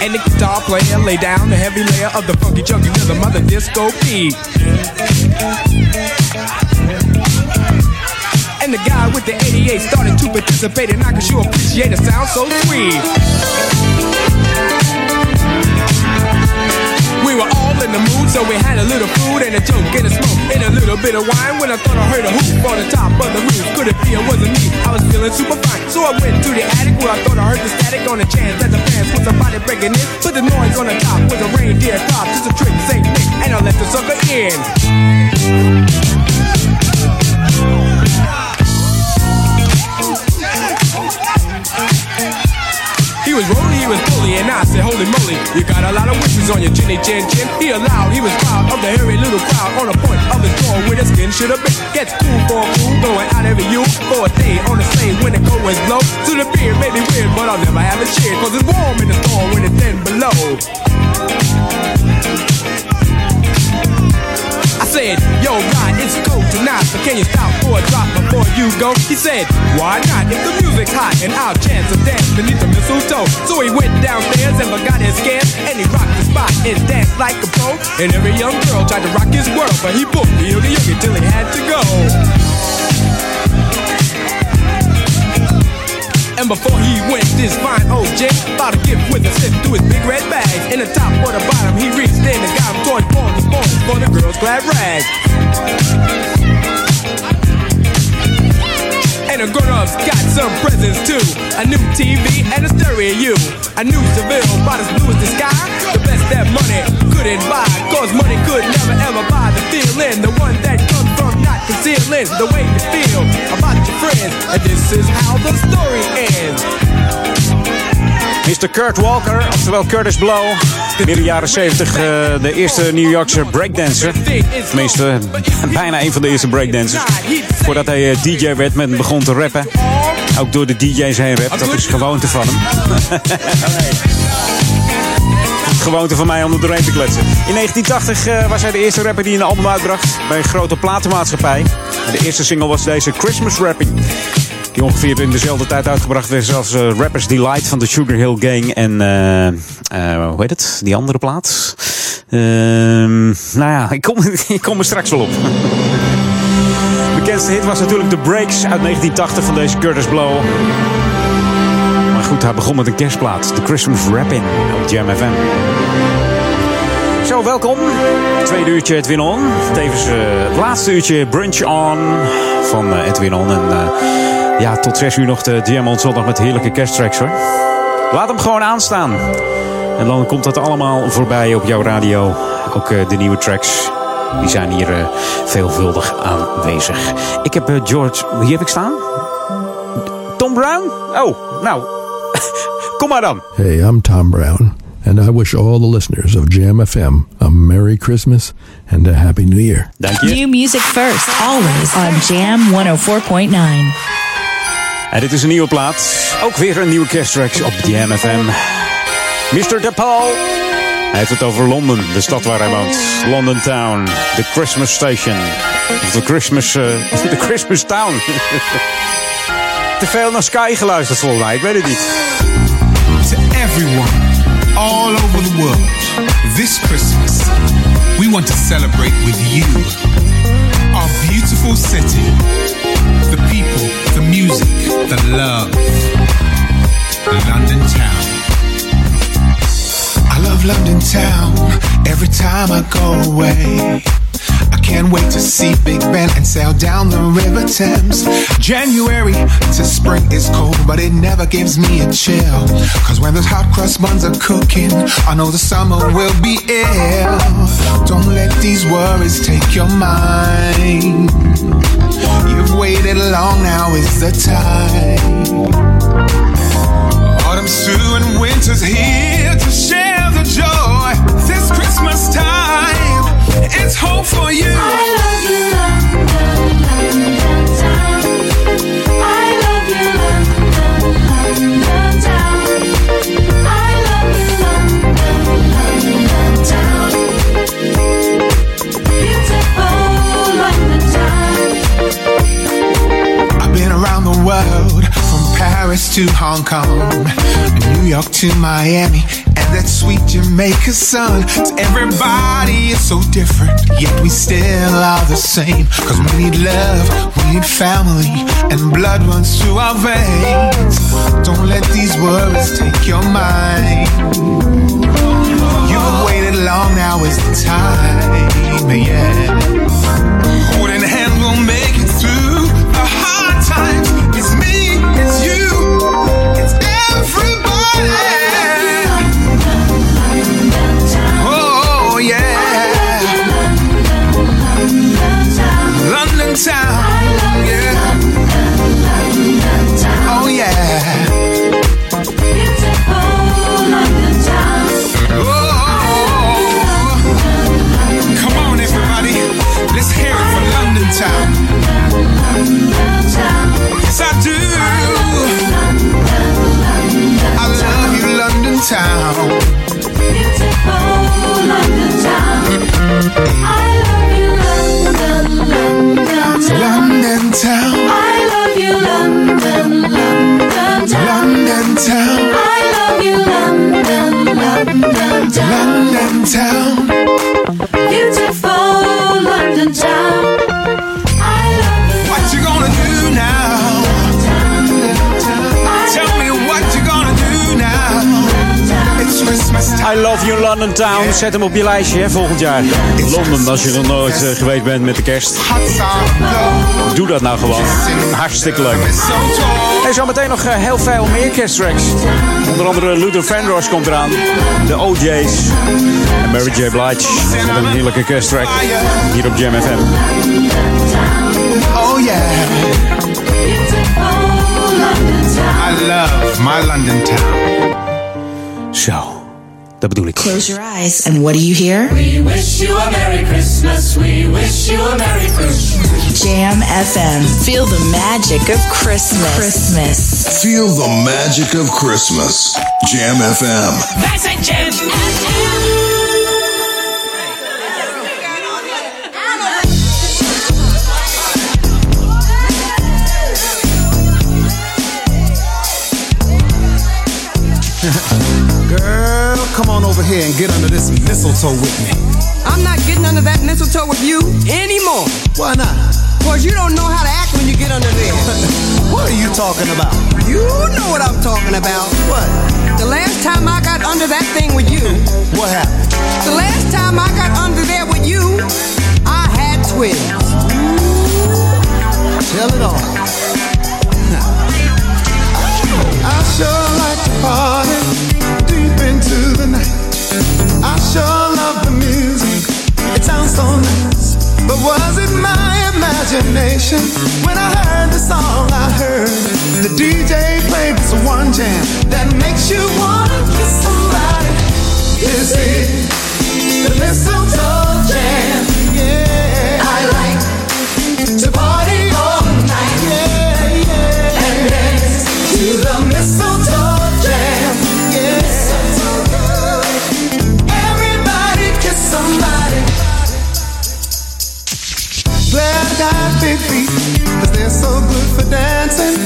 And the guitar player lay down a heavy layer of the funky chunky rhythm of the disco beat. And the guy with the 88 started to participate, and I could sure appreciate the sound so sweet. We were all in the mood, so we had a little food and a joke and a smoke and a little bit of wine. When I thought I heard a hoop on the top of the roof, could it be it wasn't me? I was feeling super fine, so I went to the attic where I thought I heard the static on the chance that the fans was somebody breaking in. Put the noise on the top was a reindeer top, just a trick, Saint Nick, and I let the sucker in. He was rolling, he was bully, and I said, holy moly, you got a lot of wishes on your chinny chin chin. He allowed, he was proud of the hairy little crowd on the point of the door where the skin should have been. Gets cool for a fool, going out every you for a day on the same when the cold winds blow. To the beer may be weird, but I'll never have a cheer, cause it's warm in the storm when it's 10 below. I said, yo, God, it's tonight, but can you stop for a drop before you go? He said, why not? If the music's hot and I'll chance a dance beneath the mistletoe. So he went downstairs and forgot his scams, and he rocked the spot and danced like a pro. And every young girl tried to rock his world, but he booked the yogi till he had to go. And before he went, this fine old gent bought a gift with a slip through his big red bag. In the top or the bottom, he reached in and got him toy for the for the girl's glad rag. The grown-ups got some presents too. A new TV and a stereo. A new Seville, about as blue as the sky. The best that money couldn't buy. Cause money could never ever buy the feeling. The one that comes from not concealing the way you feel about your friends. And this is how the story ends. Mr. Kurt Walker, oftewel Curtis Blow. Midden jaren 70 eh, de eerste New Yorkse breakdancer. Tenminste, bijna een van de eerste breakdancers. Voordat hij eh, DJ werd en begon te rappen. Ook door de DJ's heen rap. Dat is gewoonte van hem. Gewoonte van mij om er doorheen te kletsen. In 1980 eh, was hij de eerste rapper die een album uitbracht bij een grote platenmaatschappij. En de eerste single was deze Christmas Rapping. Die ongeveer in dezelfde tijd uitgebracht werd als eh, Rappers Delight van de Sugar Hill Gang. En eh, hoe heet het? Die andere plaat? Ehm, nou ja, ik kom, ik kom er straks wel op. De bekendste hit was natuurlijk The Breaks uit 1980 van deze Curtis Blow. Maar goed, hij begon met een kerstplaat. The Christmas Rapping op Jam FM. Zo, welkom. Tweede uurtje Edwin On. Tevens het laatste uurtje Brunch On van eh, Edwin On. En eh, ja, tot zes uur nog de Jam On zondag met heerlijke kersttracks hoor. Laat hem gewoon aanstaan. En dan komt dat allemaal voorbij op jouw radio. ook eh, de nieuwe tracks. Die zijn hier eh, veelvuldig aanwezig. Ik heb eh, George, wie heb ik staan? Tom Brown? Oh, nou, kom maar dan. Hey, I'm Tom Brown, and I wish all the listeners of Jam FM a Merry Christmas and a Happy New Year. Dank je. New music first, always on Jam 104.9. En dit is een nieuwe plaat. Ook weer een nieuwe kersttracks op Jam FM. Mr. DePaul. Hij heeft het over Londen, de stad waar hij woont. London Town, the Christmas Station. Of the Christmas, eh, the Christmas Town. Te veel naar Sky geluisterd volgens mij, ik weet het niet. To everyone, all over the world, this Christmas, we want to celebrate with you. Our beautiful city, people, the music, the love. London town. I love London town every time I go away. I can't wait to see Big Ben and sail down the River Thames. January to spring is cold, but it never gives me a chill. Cause when those hot crust buns are cooking, I know the summer will be ill. Don't let these worries take your mind. You've waited long, now is the time. Autumn's through and winter's here to share the joy. This Christmas time, it's hope for you. I love you, London, London town. I love you, London, London town. I love you, London, London town. Beautiful London town. I've been around the world, Paris to Hong Kong, New York to Miami, and that sweet Jamaica sun. To everybody, it's so different, yet we still are the same. Cause we need love, we need family, and blood runs through our veins. Don't let these worries take your mind. You've waited long, now is the time, yeah. Oh, oh, yeah. London town, London Town. Zet hem op je lijstje hè, volgend jaar. Londen, als je nog nooit eh, geweest bent met de kerst. Doe dat nou gewoon. Hartstikke leuk. En zo meteen nog eh, heel veel meer kersttracks. Onder andere Luther Vandross komt eraan. De OJ's. En Mary J. Blige. Met een heerlijke kersttrack. Hier op Jam FM. Oh, yeah. I love my London town. Zo, dat bedoel ik. Close your eyes, and what do you hear? We wish you a Merry Christmas. We wish you a Merry Christmas. Jam FM. Feel the magic of Christmas. Christmas. Feel the magic of Christmas. Jam FM. That's zijn Jam Girl, here and get under this mistletoe with me. I'm not getting under that mistletoe with you anymore. Why not? Cause you don't know how to act when you get under there. What are you talking about? You know what I'm talking about. What? The last time I got under that thing with you, What happened? the last time I got under there with you, I had twins. Tell it all. I sure like to party Thomas, but was it my imagination? When I heard the song, I heard the DJ played this one jam that makes you wanna kiss somebody. Is it the mistletoe jam? They're so good for dancing.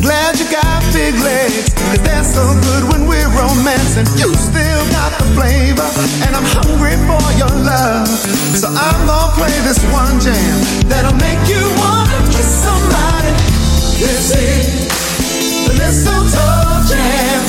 Glad you got big legs, cause they're so good when we're romancing. You still got the flavor, and I'm hungry for your love. So I'm gonna play this one jam that'll make you wanna kiss somebody. This is the mistletoe jam.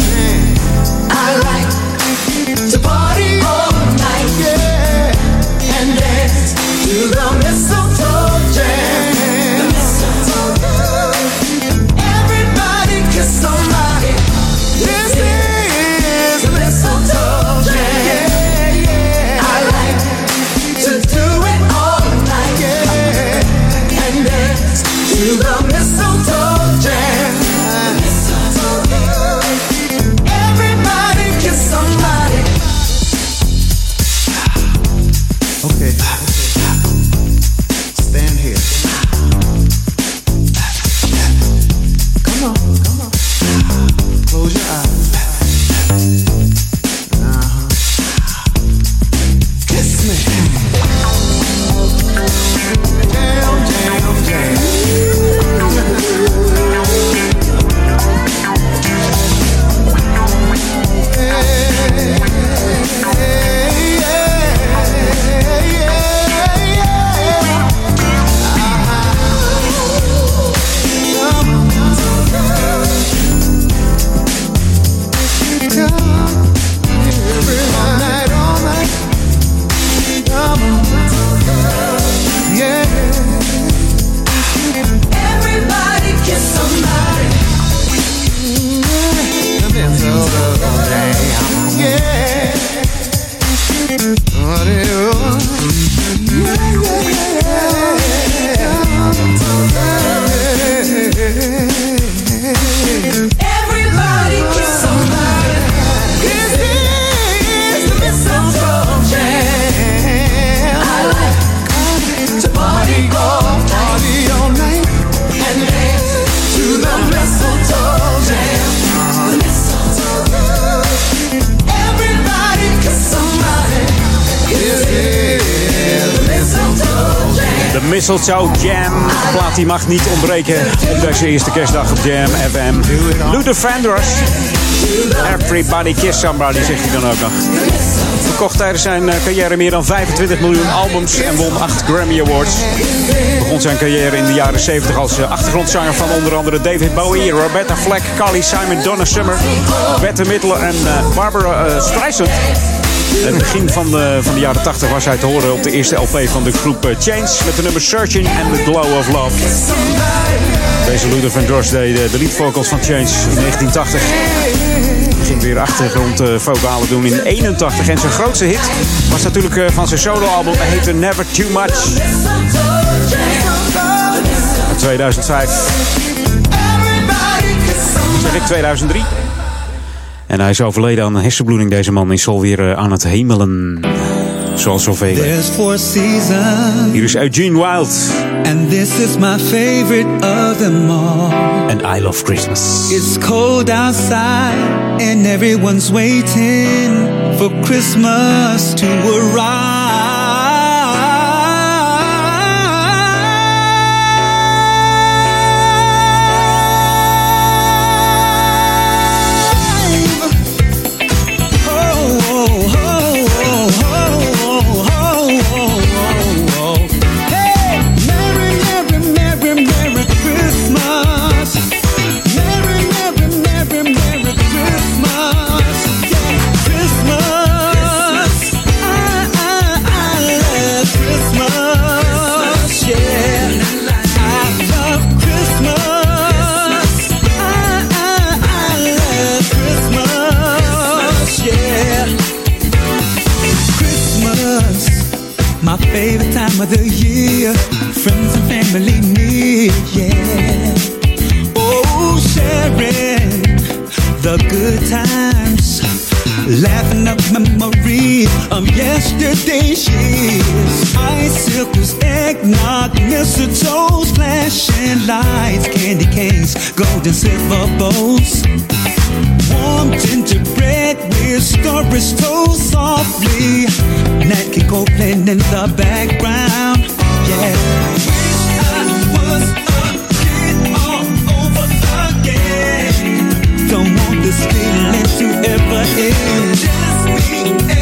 Die mag niet ontbreken op deze eerste kerstdag op Jam FM. Luther Vandross. Everybody Kiss Somebody, zegt hij dan ook nog. Verkocht tijdens zijn eh, carrière meer dan 25 miljoen albums en won 8 Grammy Awards. Begon zijn carrière in de jaren 70 als eh, achtergrondzanger van onder andere David Bowie, Roberta Flack, Carly Simon, Donna Summer, Bette Midler en eh, Barbara Streisand. In het begin van de, van de jaren 80 was hij te horen op de eerste LP van de groep eh, Change met de nummer Searching and the Glow of Love. Deze Luther Vandross deed de, de lead vocals van Change in 1980. Hij ging weer achtergrond eh, vocalen doen in 81. En zijn grootste hit was natuurlijk eh, van zijn soloalbum. Hij heette Never Too Much. Uit 2005. Zeg ik 2003. En hij is overleden aan een hersenbloeding. Deze man is alweer eh, aan het hemelen. Zoals zoveel. Hier is Eugene Wild. and this is my favorite of them all. And I Love Christmas. It's cold outside, and everyone's waiting for Christmas to arrive. in the background. Yeah. Don't want this feeling to ever end. Just me.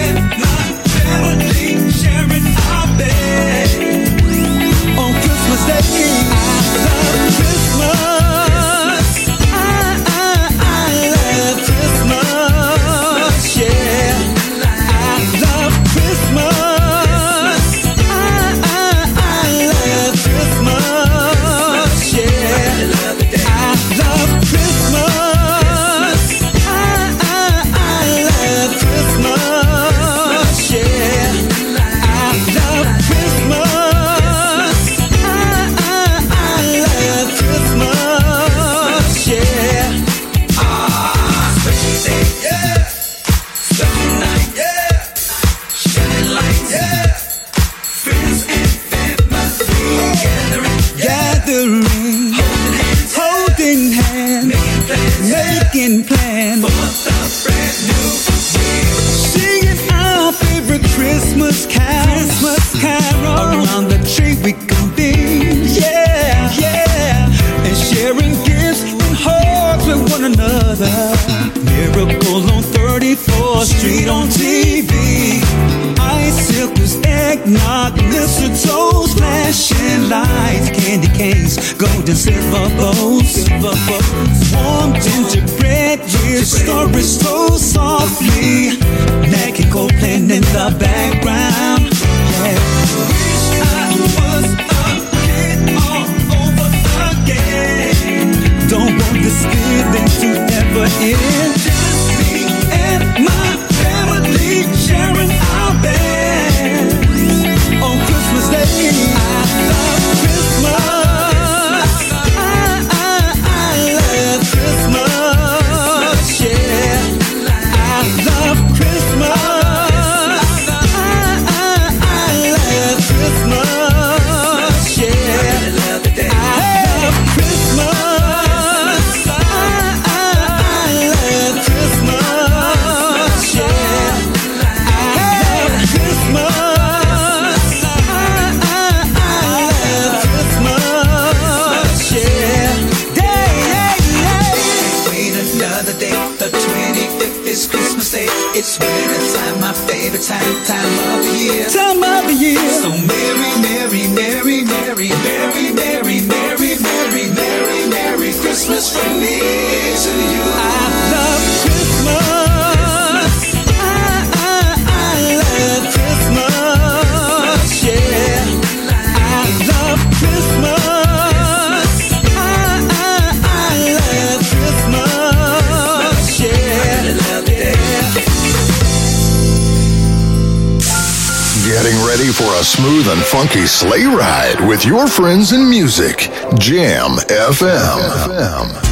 with your friends and music. Jam FM. Jam FM.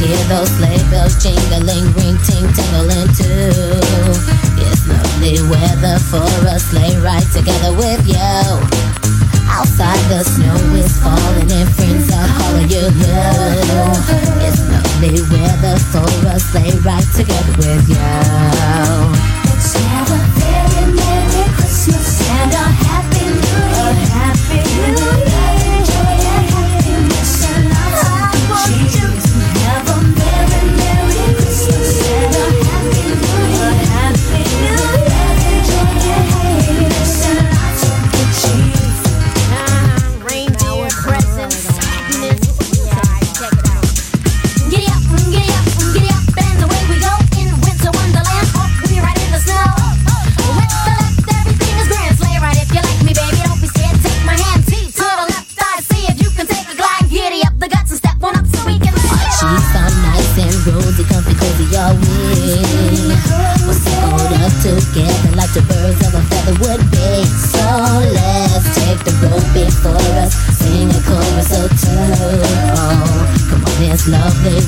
Hear those sleigh bells jingling, ring ting tingling too. It's lovely weather for a sleigh ride together with you. Outside the snow is falling and friends are calling you. It's lovely weather for a sleigh ride together with you. So have a very merry Christmas and a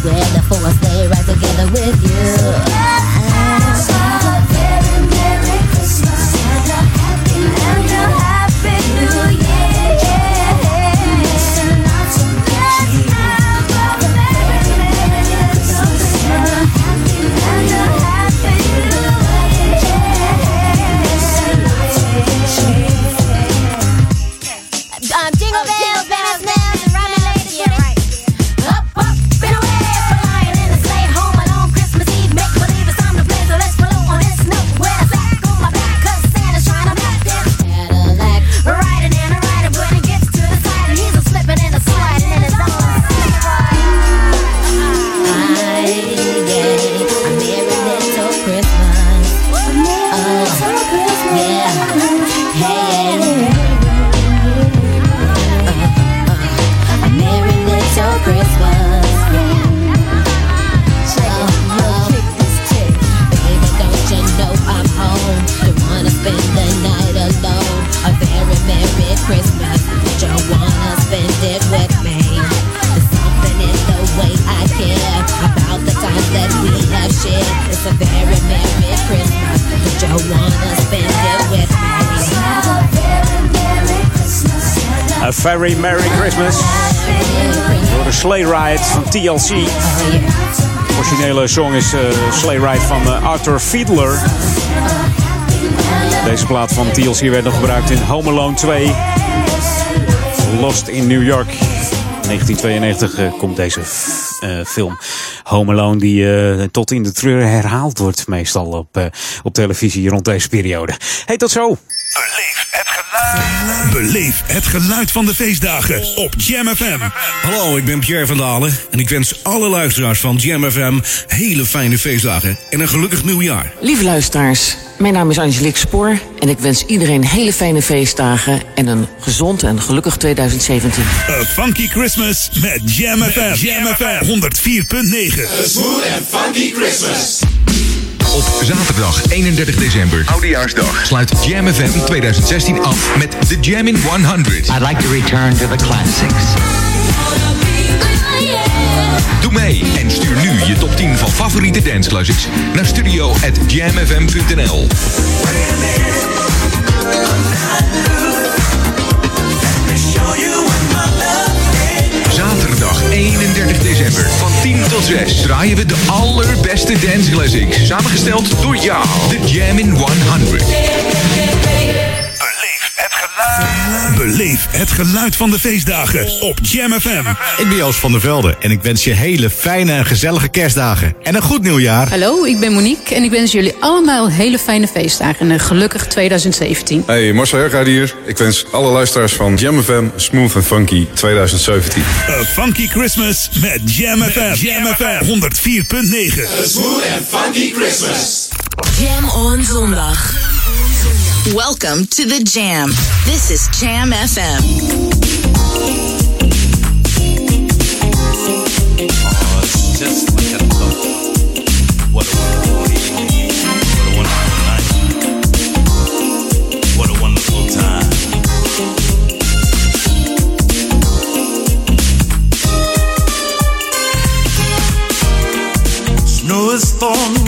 where the phone TLC. De originele song is eh, Sleigh Ride van eh, Arthur Fiedler. Deze plaat van TLC werd nog gebruikt in Home Alone 2. Lost in New York. 1992 eh, komt deze film Home Alone, die tot in de treur herhaald wordt, meestal op, op televisie rond deze periode. Hey, tot zo! Beleef het geluid van de feestdagen op Jam FM. Hallo, ik ben Pierre van Dalen en ik wens alle luisteraars van Jam FM hele fijne feestdagen en een gelukkig nieuwjaar. Lieve luisteraars, mijn naam is Angelique Spoor en ik wens iedereen hele fijne feestdagen en een gezond en gelukkig 2017. A Funky Christmas met Jam FM. Jam FM 104.9. smooth and funky Christmas. Op zaterdag 31 december, Oudejaarsdag, sluit Jam FM 2016 af met The Jam in 100. I'd like to return to the classics. Doe mee en stuur nu je top 10 van favoriete danceclassics naar studio@jamfm.nl. tot 6 draaien we de allerbeste dance classics. Samengesteld door jou, The Jam in 100. Beleef het geluid van de feestdagen op Jam FM. Ik ben Joost van der Velde en ik wens je hele fijne en gezellige kerstdagen. En een goed nieuwjaar. Hallo, ik ben Monique en ik wens jullie allemaal hele fijne feestdagen en een gelukkig 2017. Hey, Marcel Hergaard hier. Ik wens alle luisteraars van Jam FM Smooth and Funky 2017. A Funky Christmas met Jam FM. Jam FM 104.9. smooth and funky Christmas. Jam on zondag. Welcome to the Jam. This is Jam FM. What a wonderful. What a wonderful night. What a wonderful time. Snow is falling,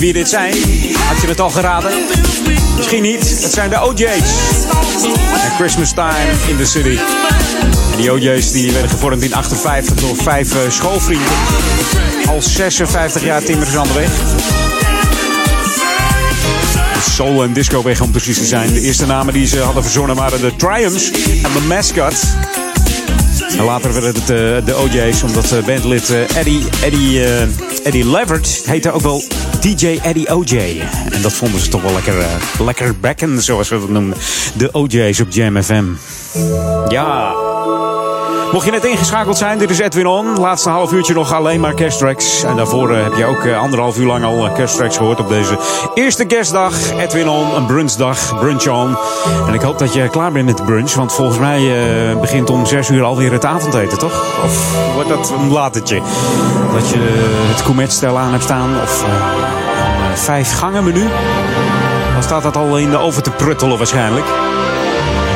wie dit zijn? Had je het al geraden? Misschien niet. Het zijn de OJ's. En Christmas Time in the City. Die OJ's die werden gevormd in 58 door vijf eh, schoolvrienden. Al 56 jaar timmeren ze aan weg. Soul en disco weg om precies te zijn. De eerste namen die ze hadden verzonnen waren de Triumphs en de Mascot. En later werden het eh, de OJ's, omdat eh, bandlid Eddie, Eddie, eh, Eddie Leverett heette ook wel DJ Eddie OJ. En dat vonden ze toch wel lekker, eh, lekker bekken, zoals we dat noemden. De OJ's op Jam FM. Ja. Mocht je net ingeschakeld zijn, dit is Edwin On. Laatste half uurtje nog alleen maar kersttracks. En daarvoor eh, heb je ook eh, anderhalf uur lang al eh, kersttracks gehoord op deze eerste kerstdag. Edwin On, een brunchdag, brunch on. En ik hoop dat je klaar bent met brunch, want volgens mij begint om zes uur alweer het avondeten, toch? Of wordt dat een latertje? Dat je het koemetstel aan hebt staan of een vijf gangen menu? Dan staat dat al in de oven te pruttelen waarschijnlijk.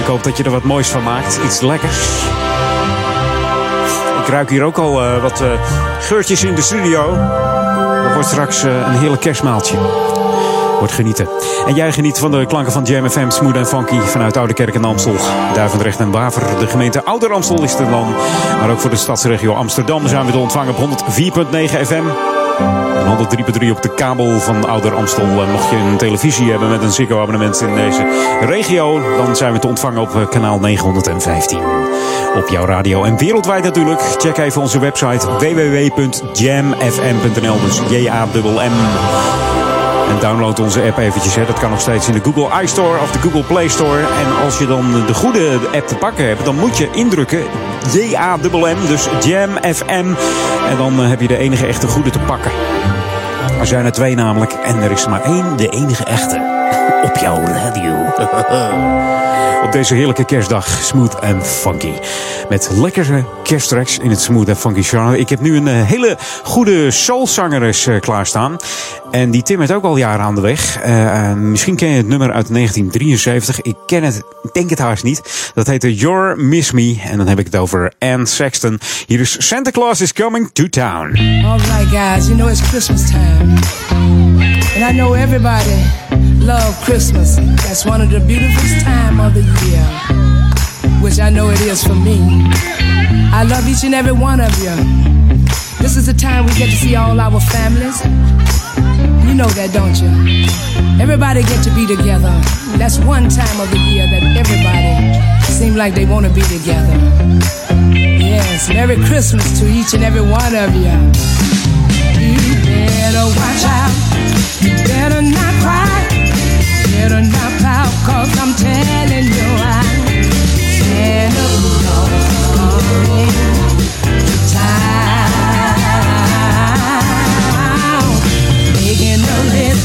Ik hoop dat je er wat moois van maakt. Iets lekkers. Ik ruik hier ook al eh, wat eh, geurtjes in de studio. Dat wordt straks eh, een heerlijk kerstmaaltje. Wordt genieten. En jij geniet van de klanken van Jam FM, Smooth en Funky vanuit Oude Kerk en Amstel. Duivendrecht en Waver. De gemeente Ouder Amstel is er dan. Maar ook voor de stadsregio Amsterdam zijn we te ontvangen op 104.9 FM. En 103.3 op de kabel van Ouder Amstel. En mocht je een televisie hebben met een Ziggo abonnement in deze regio, dan zijn we te ontvangen op eh, kanaal 915. Op jouw radio en wereldwijd natuurlijk. Check even onze website www.jamfm.nl. Dus J-A-M-M. En download onze app eventjes. Hè. Dat kan nog steeds in de Google iStore of de Google Play Store. En als je dan de goede app te pakken hebt, dan moet je indrukken J-A-M-M. Dus Jam FM. En dan eh, heb je de enige echte goede te pakken. Er zijn er twee namelijk. En er is maar één, de enige echte. Op jouw radio. Op deze heerlijke kerstdag. Smooth en funky. Met lekkere kersttracks in het smooth en funky genre. Ik heb nu een eh, hele goede soulzangeres eh, klaarstaan. En die timmert ook al jaren aan de weg. Eh, misschien ken je het nummer uit 1973. Ik ken het, denk het haast niet. Dat heette Your Miss Me. En dan heb ik het over Anne Sexton. Hier is Santa Claus is Coming to Town. All right, guys, you know it's Christmas time. And I know everybody love Christmas. That's one of the beautifulest time of the year. Which I know it is for me. I love each and every one of you. This is the time we get to see all our families. You know that, don't you? Everybody get to be together. That's one time of the year that everybody seem like they want to be together. Yes, Merry Christmas to each and every one of you. You better watch out. You better not cry. Better not cause I'm telling you I Santa Claus is coming to town. Making list,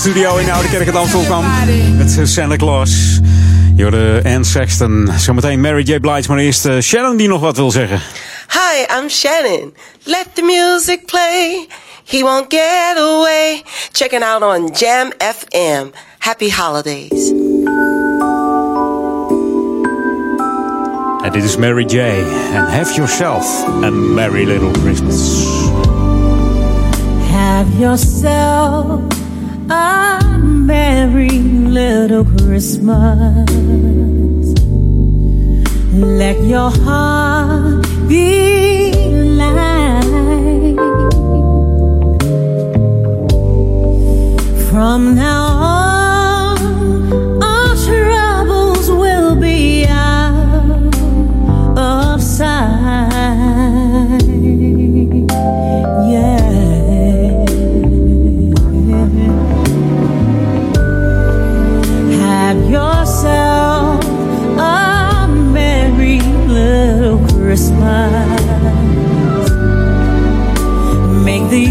studio in de Oude Kerk in Amsterdam. Met Santa Claus. Jorden en Sexton. Zometeen Mary J. Blige, maar eerst eh, Shannon die nog wat wil zeggen. Hi, I'm Shannon. Let the music play. He won't get away. Check it out on Jam FM. Happy holidays. En dit is Mary J. And have yourself a merry little Christmas. Have yourself a merry little Christmas. Let your heart be light. From now on. Christmas. Make the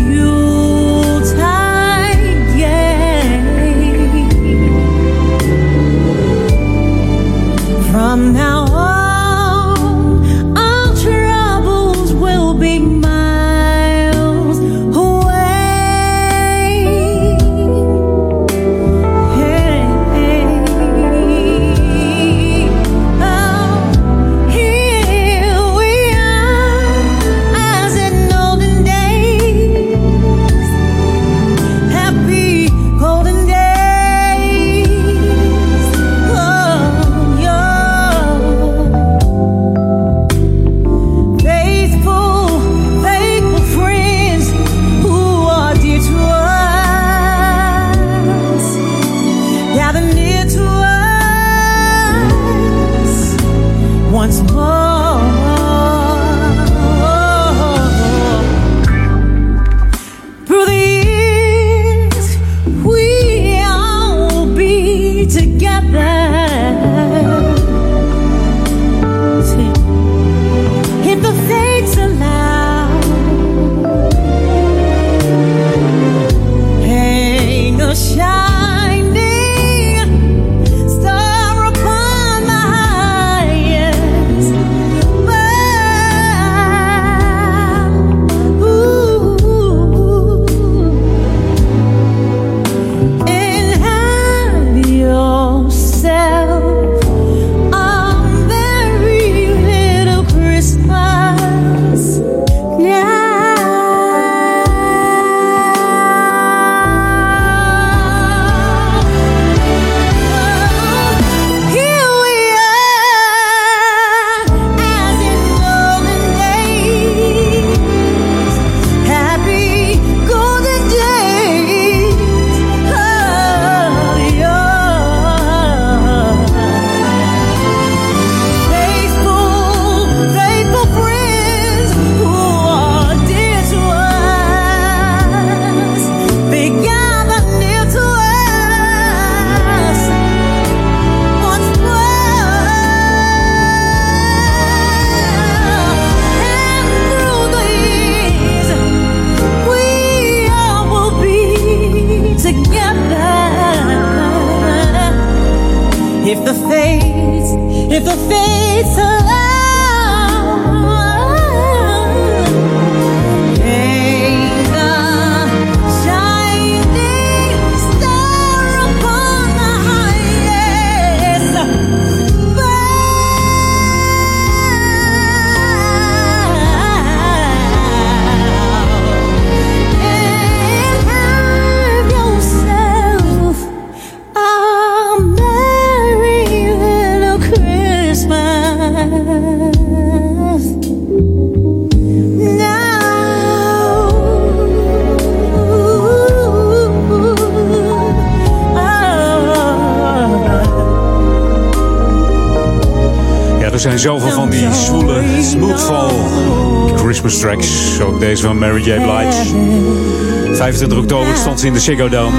Mary J. Blige. 25 oktober stond ze in de Ziggo Dome.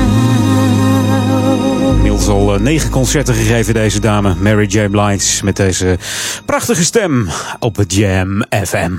Inmiddels al eh, negen concerten gegeven, deze dame. Mary J. Blige met deze prachtige stem op het Jam FM.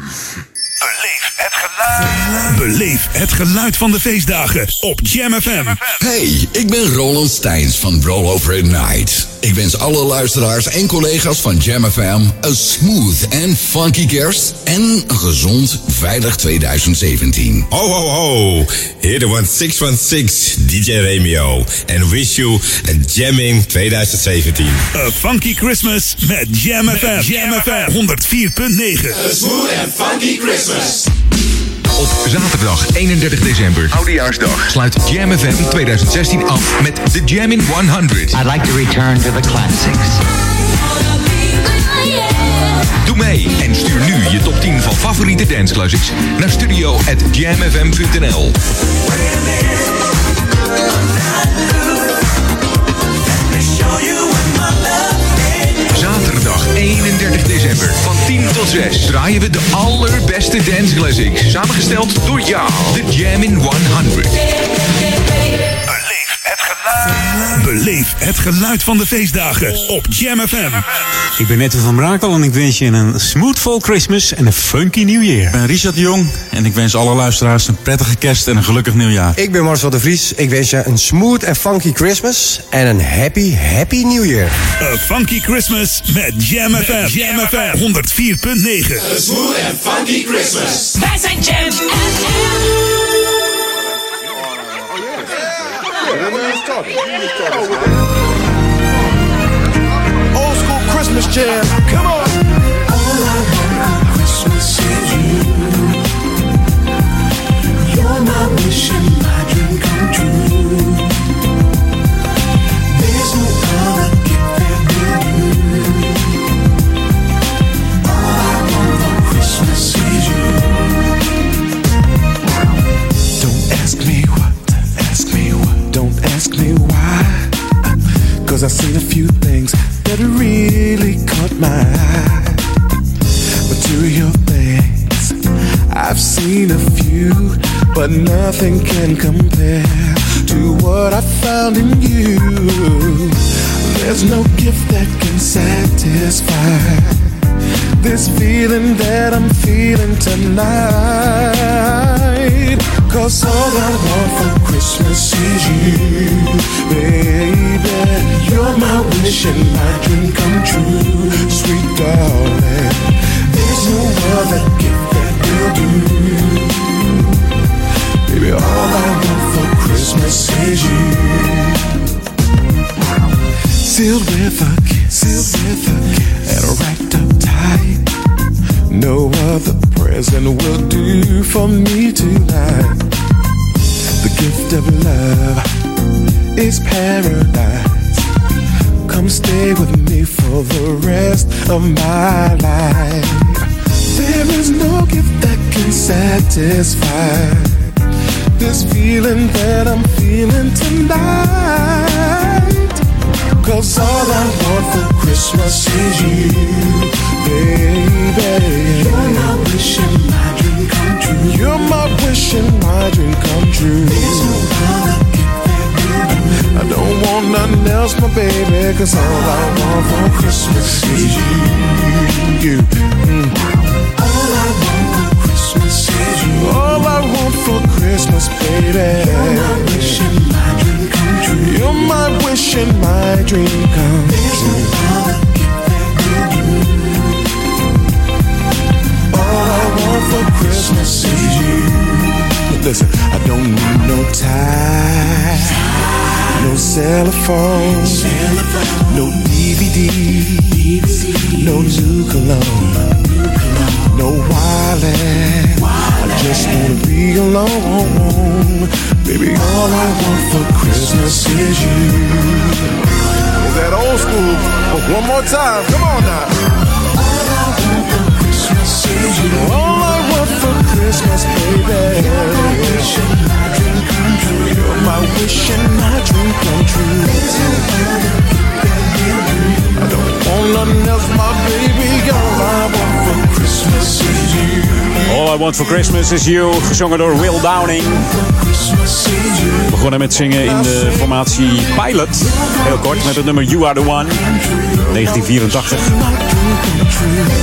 Beleef het geluid van de feestdagen op Jam FM. Hey, ik ben Roland Steins van Rollover at Night. Ik wens alle luisteraars en collega's van Jam FM een smooth en funky kerst en een gezond, veilig 2017. Ho, ho, ho. Here the one 616 DJ Remio. And wish you a jamming 2017. A funky Christmas met Jam FM. Jam FM 104.9. A smooth and funky Christmas. Op zaterdag 31 december, Oudejaarsdag, sluit Jam FM 2016 af met The Jammin' 100. I'd like to return to the classics. Doe mee en stuur nu je top 10 van favoriete dance classics naar studio@jamfm.nl. 31 december van 10 tot 6 draaien we de allerbeste dance classics. Samengesteld door jou, The Jammin' 100. Beleef het geluid van de feestdagen op Jam FM. Ik ben Netto van Brakel en ik wens je een smoothful Christmas en een funky New Year. Ik ben Richard de Jong en ik wens alle luisteraars een prettige kerst en een gelukkig nieuwjaar. Ik ben Marcel de Vries. Ik wens je een smooth en funky Christmas en een happy, happy New Year. A funky Christmas met Jam FM. Jam FM 104.9. A smooth and funky Christmas. Wij zijn Jam Old school Christmas jam. Come on. Cause I've seen a few things that really caught my eye. Material things, I've seen a few, but nothing can compare to what I found in you. There's no gift that can satisfy this feeling that I'm feeling tonight. Cause all I want for Christmas is you, baby. You're my wish and my dream come true, sweet darling. There's no other gift that will do. Baby, all I want for Christmas is you. Sealed with a kiss, sealed with a kiss, and wrapped up tight. No other present will do for me tonight. The gift of love is paradise. Come stay with me for the rest of my life. There is no gift that can satisfy this feeling that I'm feeling tonight. Cause all I want for Christmas is you, baby. You're my wish and my dream come true. You're my wish and my dream come true. There's no other I don't want nothing else, my baby. Cause all I want for Christmas is you. you. Mm. All I want for Christmas is you. All I want for Christmas, baby. You're my wish and my dream come true. You're my wish and my dream come true. All I want for Christmas is you. Listen, I don't need no tie, no cell phone, no DVD, no new cologne, no wallet. I just wanna be alone, baby. All I want for Christmas is you. Is that old school? Oh, one more time, come on now. All I want for Christmas is you. All I want for Christmas, baby. All I want for Christmas is you. Want for Christmas is You, gezongen door Will Downing. We begonnen met zingen in de formatie Pilot. Heel kort met het nummer You Are The One. 1984.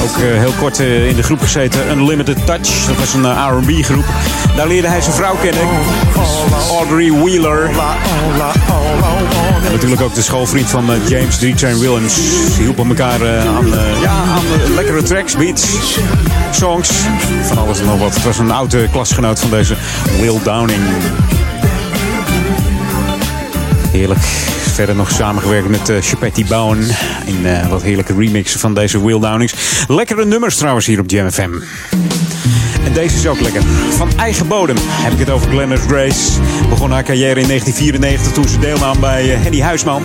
Ook eh, heel kort eh, in de groep gezeten, Unlimited Touch. Dat was een eh, R&B groep. Daar leerde hij zijn vrouw kennen, Audrey Wheeler. En natuurlijk ook de schoolvriend van James D. Train Williams. Die hielpen elkaar aan, ja, aan lekkere tracks, beats, songs. Van alles en nog wat. Het was een oude klasgenoot van deze Will Downing. Heerlijk. Verder nog samengewerkt met uh, Chapetti Bowen. In eh, wat heerlijke remixen van deze Will Downings. Lekkere nummers trouwens hier op Jam FM. Deze is ook lekker. Van eigen bodem heb ik het over Glennis Grace. Begon haar carrière in 1994 toen ze deelnam bij eh, Henny Huisman.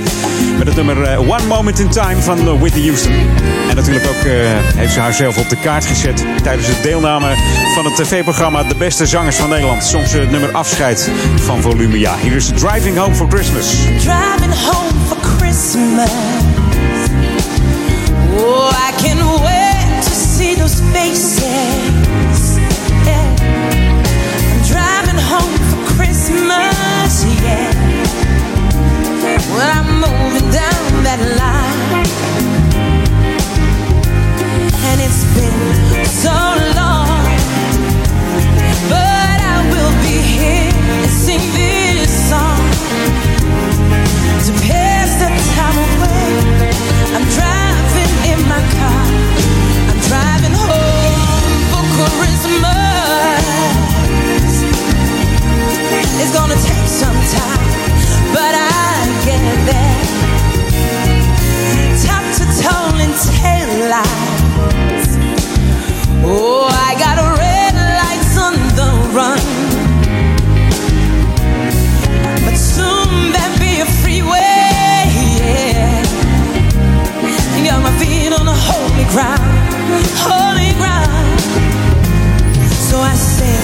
Met het nummer eh, One Moment in Time van eh, Whitney Houston. En natuurlijk ook heeft ze haarzelf op de kaart gezet tijdens het deelname van het tv-programma De Beste Zangers van Nederland. Ze het nummer Afscheid van Volumia. Hier is Driving Home for Christmas. Driving home for Christmas. Oh, I can't wait to see those faces. I'm moving down that line. And it's been so long. But I will be here and sing this song to pass the time away. I'm driving in my car. I'm driving home for Christmas. It's gonna take some time, but I ground, holy ground. So I sing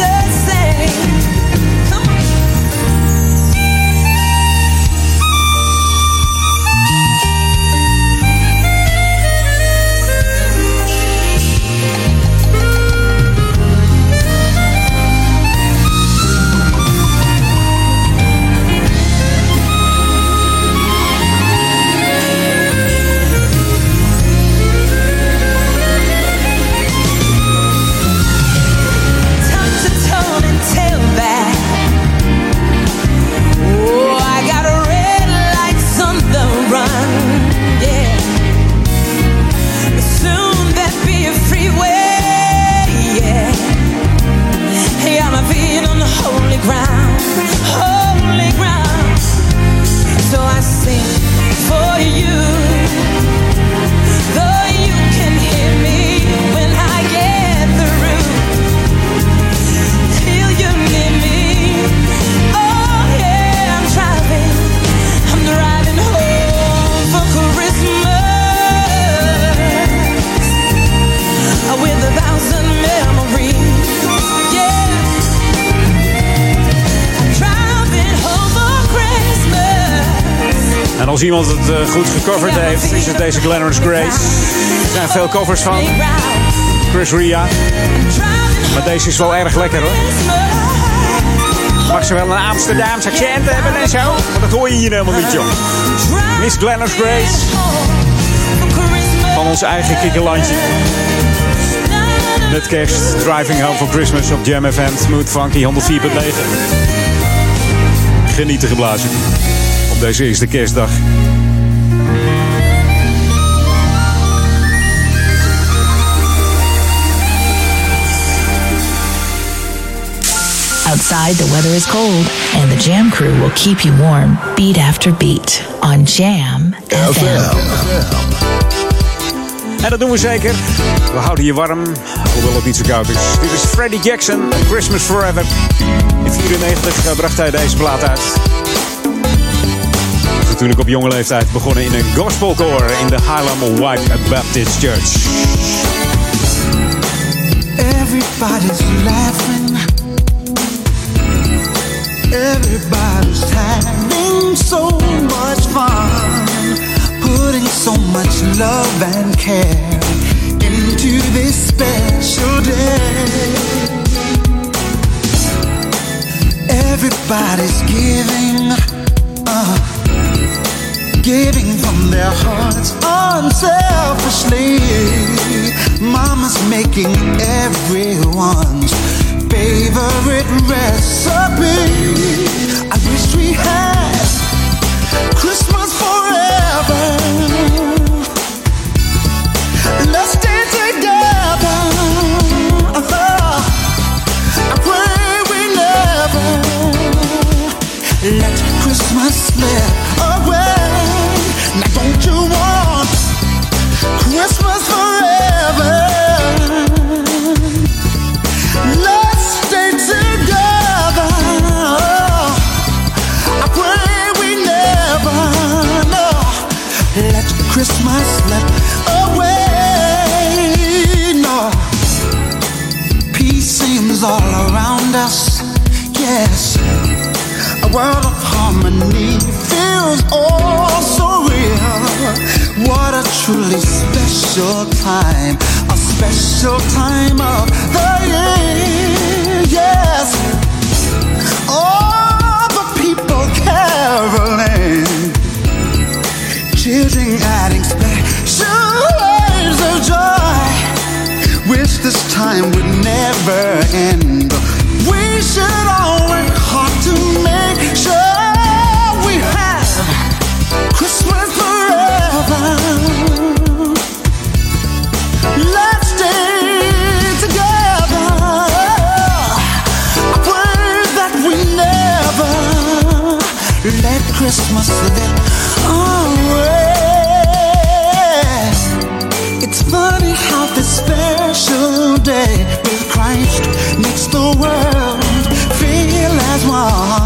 the same. Als iemand het eh, goed gecoverd heeft, is het deze Glennis Grace. Er zijn veel covers van. Chris Ria. Maar deze is wel erg lekker hoor. Mag ze wel een Amsterdamse accent hebben en zo? Maar dat hoor je hier helemaal niet, joh. Miss Glennis Grace. Van ons eigen kikkerlandje. Met kerst, Driving Home for Christmas op Jam FM. Smooth Funky 104.9. Genieten geblazen. Op deze eerste kerstdag. Outside, the weather is cold, and the Jam crew will keep you warm beat after beat on Jam FM. En dat doen we zeker. We houden je warm, hoewel het niet zo koud is. Dit is Freddie Jackson, Christmas Forever. In 94 bracht hij deze plaat uit. Is natuurlijk op jonge leeftijd begonnen in een gospelkoor in de Harlem White Baptist Church. Everybody's laughing. Everybody's having so much fun. Putting so much love and care into this special day. Everybody's giving, giving from their hearts unselfishly. Mama's making everyone's favorite recipe. I wish we had Christmas forever. Let's stay together. I pray we never let Christmas slip special time, a special time of the year. Yes, all the people caroling, children adding special waves of joy. Wish this time would never end. Christmas away. Oh, it's funny how this special day with Christ makes the world feel as one.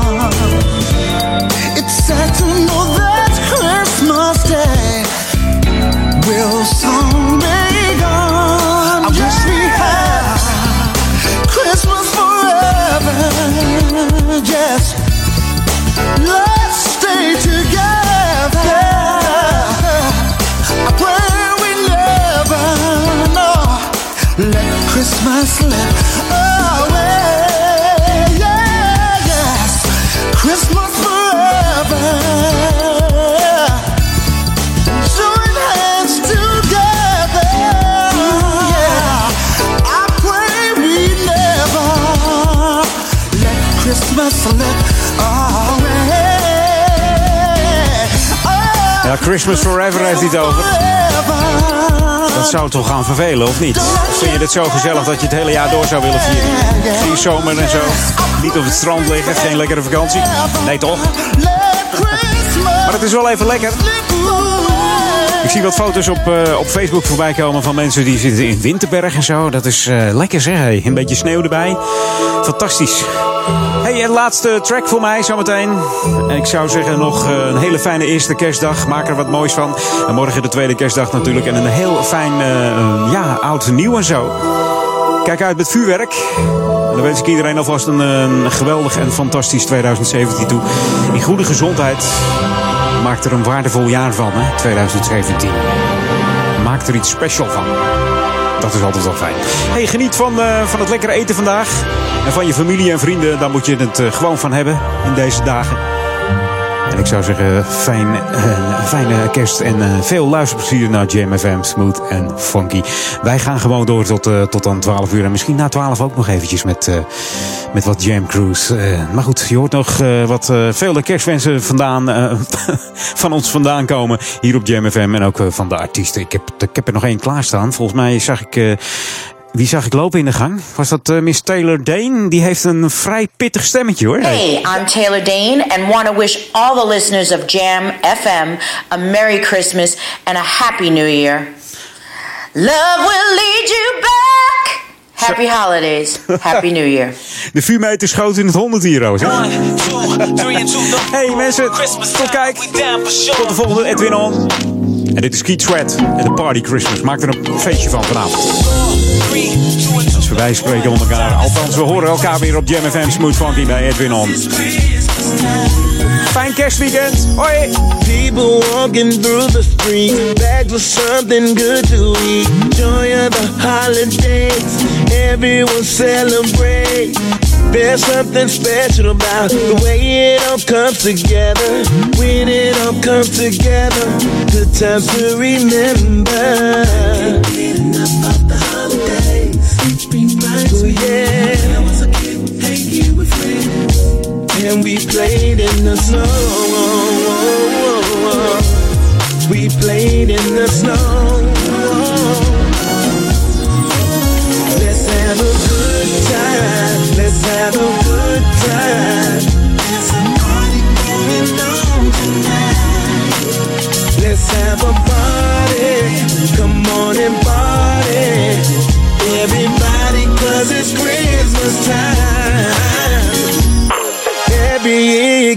Slip. Christmas Forever heeft hij het over. Dat zou toch gaan vervelen, of niet? Vind je het zo gezellig dat je het hele jaar door zou willen vieren? Geen zomer en zo. Niet op het strand liggen, geen lekkere vakantie. Nee, toch? Maar het is wel even lekker. Ik zie wat foto's op, eh, op Facebook voorbij komen van mensen die zitten in Winterberg en zo. Dat is eh, lekker zeg. Hey. Een beetje sneeuw erbij. Fantastisch. En laatste track voor mij zometeen. En ik zou zeggen nog eh, een hele fijne eerste kerstdag. Maak er wat moois van. En morgen de tweede kerstdag natuurlijk. En een heel fijn, eh, ja, oud nieuw en zo. Kijk uit met vuurwerk. En dan wens ik iedereen alvast een, een geweldig en fantastisch 2017 toe. In goede gezondheid. Maak er een waardevol jaar van, hè, 2017. Maak er iets special van. Dat is altijd wel fijn. Hey, geniet van, eh, van het lekkere eten vandaag. En van je familie en vrienden. Daar moet je het eh, gewoon van hebben in deze dagen. Ik zou zeggen, fijn, eh, fijne kerst en eh, veel luisterplezier naar JMFM, Smooth en Funky. Wij gaan gewoon door tot, eh, tot aan 12 uur. En misschien na 12 ook nog eventjes met, met wat Jam Cruise. Maar goed, je hoort nog wat vele kerstwensen vandaan, van ons vandaan komen. Hier op JMFM en ook van de artiesten. Ik heb, ik heb er nog één klaarstaan. Volgens mij zag ik... wie zag ik lopen in de gang? Was dat eh, Miss Taylor Dane? Die heeft een vrij pittig stemmetje hoor. Hey, I'm Taylor Dane and want to wish all the listeners of Jam FM a Merry Christmas and a Happy New Year. Love will lead you back. Happy holidays. Happy New Year. De vuurmeter schoot in het 100 hier, Roos. Hey mensen, tot kijk. Tot de volgende Edwin On. En dit is Keith Sweat en de Party Christmas. Maak er een feestje van vanavond. We wij spreken onder elkaar. Althans, we horen elkaar weer op Jam FM Smooth Funky bij Edwin On. Fijn kerstweekend. Hoi. People walking through the street, bags with something good to eat. Joy of the holidays, everyone celebrate. There's something special about the way it all comes together. When it all comes together, good times to remember. Oh yeah. And we played in the snow. We played in the snow. Let's have a good time. Let's have a good time. There's a party going on tonight. Let's have a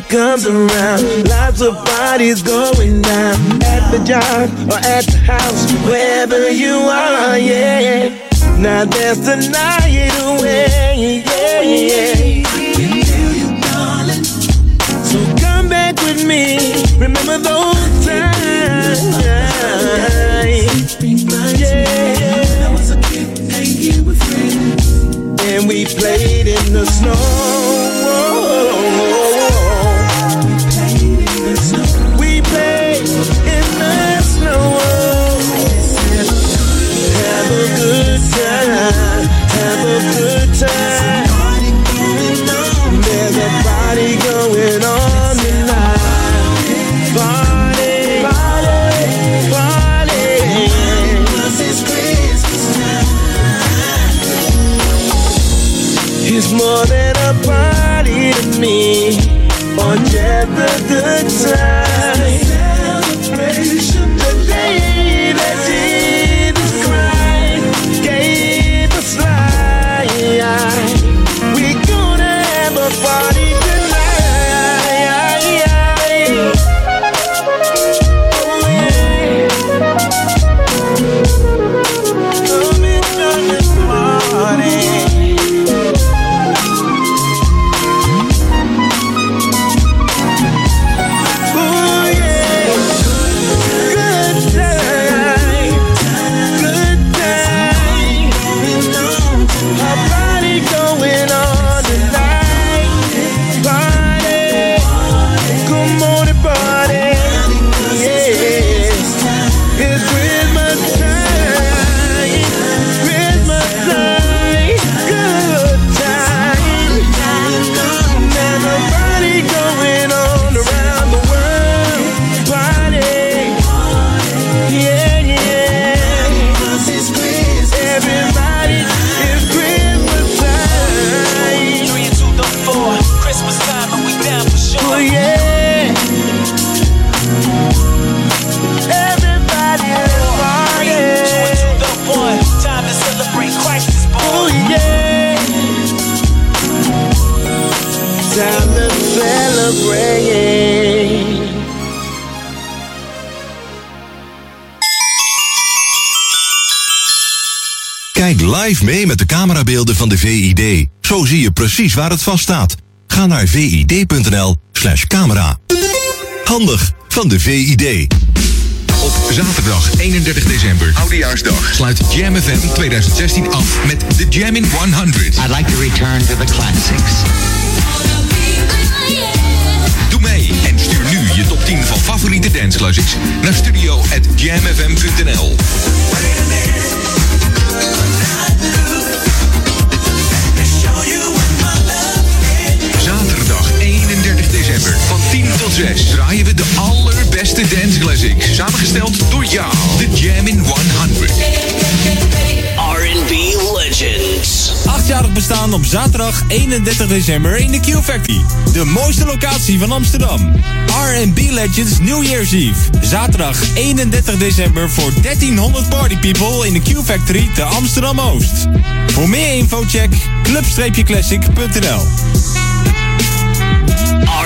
comes around, lots of parties going down at the job or at the house, wherever you are, yeah. Now that's the night away, yeah, yeah. Yeah. So come back with me, remember those times, yeah. And we played in the snow. Good time. Camerabeelden van de VID. Zo zie je precies waar het vast staat. Ga naar vid.nl slash camera. Handig van de VID. Op zaterdag 31 december, Oudejaarsdag, sluit Jam FM 2016 af met de Jam in 100. I'd like to return to the classics. Doe mee en stuur nu je top 10 van favoriete danceclassics naar studio.jamfm.nl. 10 tot 6 draaien we de allerbeste dance classics. Samengesteld door jou, de Jam in 100. R&B Legends. Achtjarig staan op zaterdag 31 december in de Q Factory. De mooiste locatie van Amsterdam. R&B Legends New Year's Eve. Zaterdag 31 december voor 1300 party people in de Q Factory te Amsterdam Oost. Voor meer info check club-classic.nl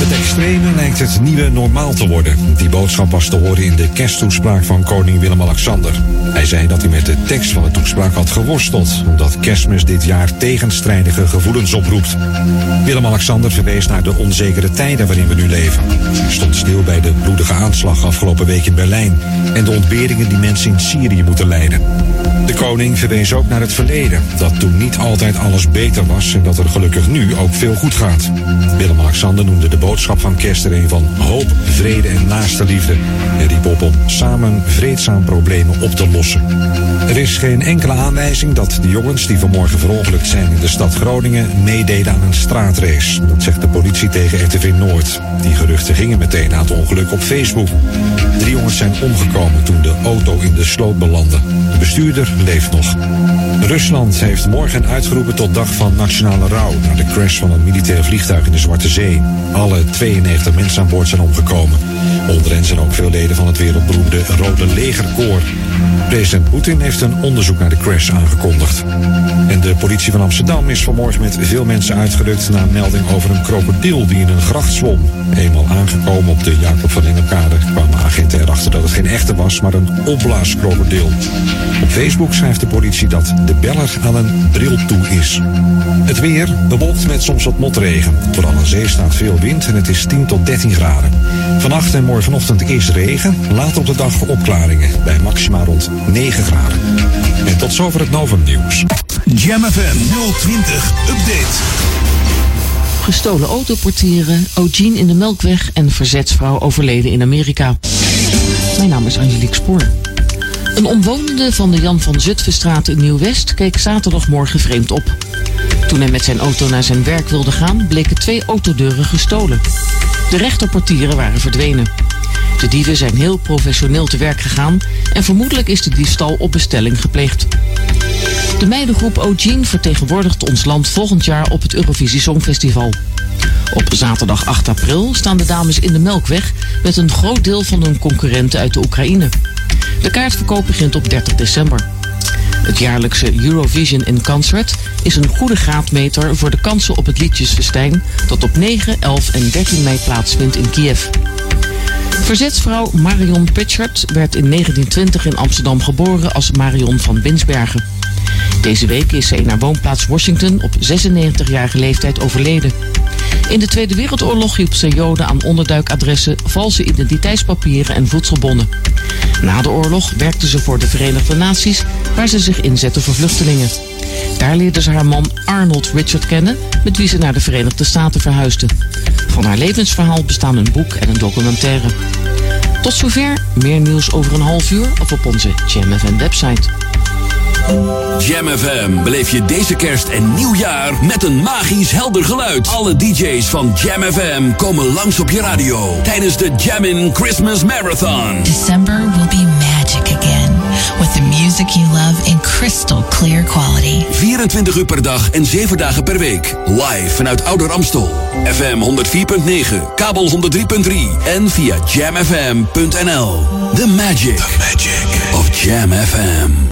Het extreme lijkt het nieuwe normaal te worden. Die boodschap was te horen in de kersttoespraak van koning Willem-Alexander. Hij zei dat hij met de tekst van de toespraak had geworsteld, omdat kerstmis dit jaar tegenstrijdige gevoelens oproept. Willem-Alexander verwees naar de onzekere tijden waarin we nu leven. Hij stond stil bij de bloedige aanslag afgelopen week in Berlijn en de ontberingen die mensen in Syrië moeten lijden. De koning verwees ook naar het verleden, dat toen niet altijd alles beter was en dat er gelukkig nu ook veel goed gaat. Willem-Alexander noemde de boodschap van kerst er een van hoop, vrede en naaste liefde en riep op om samen vreedzaam problemen op te lossen. Er is geen enkele aanwijzing dat de jongens die vanmorgen verongelukt zijn in de stad Groningen meededen aan een straatrace. Dat zegt de politie tegen RTV Noord. Die geruchten gingen meteen na het ongeluk op Facebook. Drie jongens zijn omgekomen toen de auto in de sloot belandde. De bestuurder leeft nog. Rusland heeft morgen uitgeroepen tot dag van nationale rouw na de crash van een militair vliegtuig in de Zwarte Zee. Alle 92 mensen aan boord zijn omgekomen. Onder hen zijn ook veel leden van het wereldberoemde Rode Legerkoor. President Poetin heeft een onderzoek naar de crash aangekondigd. En de politie van Amsterdam is vanmorgen met veel mensen uitgerukt na een melding over een krokodil die in een gracht zwom. Eenmaal aangekomen op de Jacob van Engelkade kwamen agenten erachter dat het geen echte was, maar een opblaaskrokodil. Op Facebook schrijft de politie dat de beller aan een bril toe is. Het weer bewolkt met soms wat motregen. Vooral aan zee staat veel wind en het is 10 tot 13 graden. Vannacht en morgenochtend eerst regen, later op de dag opklaringen bij maxima rond 9 graden. En tot zover het Novum Nieuws. Jam FM 020 Update. Gestolen autoportieren, Eugene in de Melkweg en verzetsvrouw overleden in Amerika. Mijn naam is Angelique Spoor. Een omwonende van de Jan van Zutphenstraat in Nieuw-West keek zaterdagmorgen vreemd op. Toen hij met zijn auto naar zijn werk wilde gaan, bleken twee autodeuren gestolen. De rechterportieren waren verdwenen. De dieven zijn heel professioneel te werk gegaan en vermoedelijk is de diefstal op bestelling gepleegd. De meidengroep Eugene vertegenwoordigt ons land volgend jaar op het Eurovisie Songfestival. Op zaterdag 8 april staan de dames in de Melkweg met een groot deel van hun concurrenten uit de Oekraïne. De kaartverkoop begint op 30 december. Het jaarlijkse Eurovision in Concert is een goede graadmeter voor de kansen op het liedjesfestijn dat op 9, 11 en 13 mei plaatsvindt in Kiev. Verzetsvrouw Marion Pritchard werd in 1920 in Amsterdam geboren als Marion van Binsbergen. Deze week is ze in haar woonplaats Washington op 96-jarige leeftijd overleden. In de Tweede Wereldoorlog hielp ze Joden aan onderduikadressen, valse identiteitspapieren en voedselbonnen. Na de oorlog werkte ze voor de Verenigde Naties, waar ze zich inzette voor vluchtelingen. Daar leerde ze haar man Arnold Richard kennen, met wie ze naar de Verenigde Staten verhuisde. Van haar levensverhaal bestaan een boek en een documentaire. Tot zover, meer nieuws over een half uur of op onze FM website. Jam FM beleef je deze kerst en nieuwjaar met een magisch helder geluid. Alle DJ's van Jam FM komen langs op je radio tijdens de Jammin' Christmas Marathon. December will be magic again with the music you love in crystal clear quality. 24 uur per dag en 7 dagen per week. Live vanuit Ouder Amstel. FM 104.9, kabel 103.3 en via jamfm.nl. The magic, of Jam FM.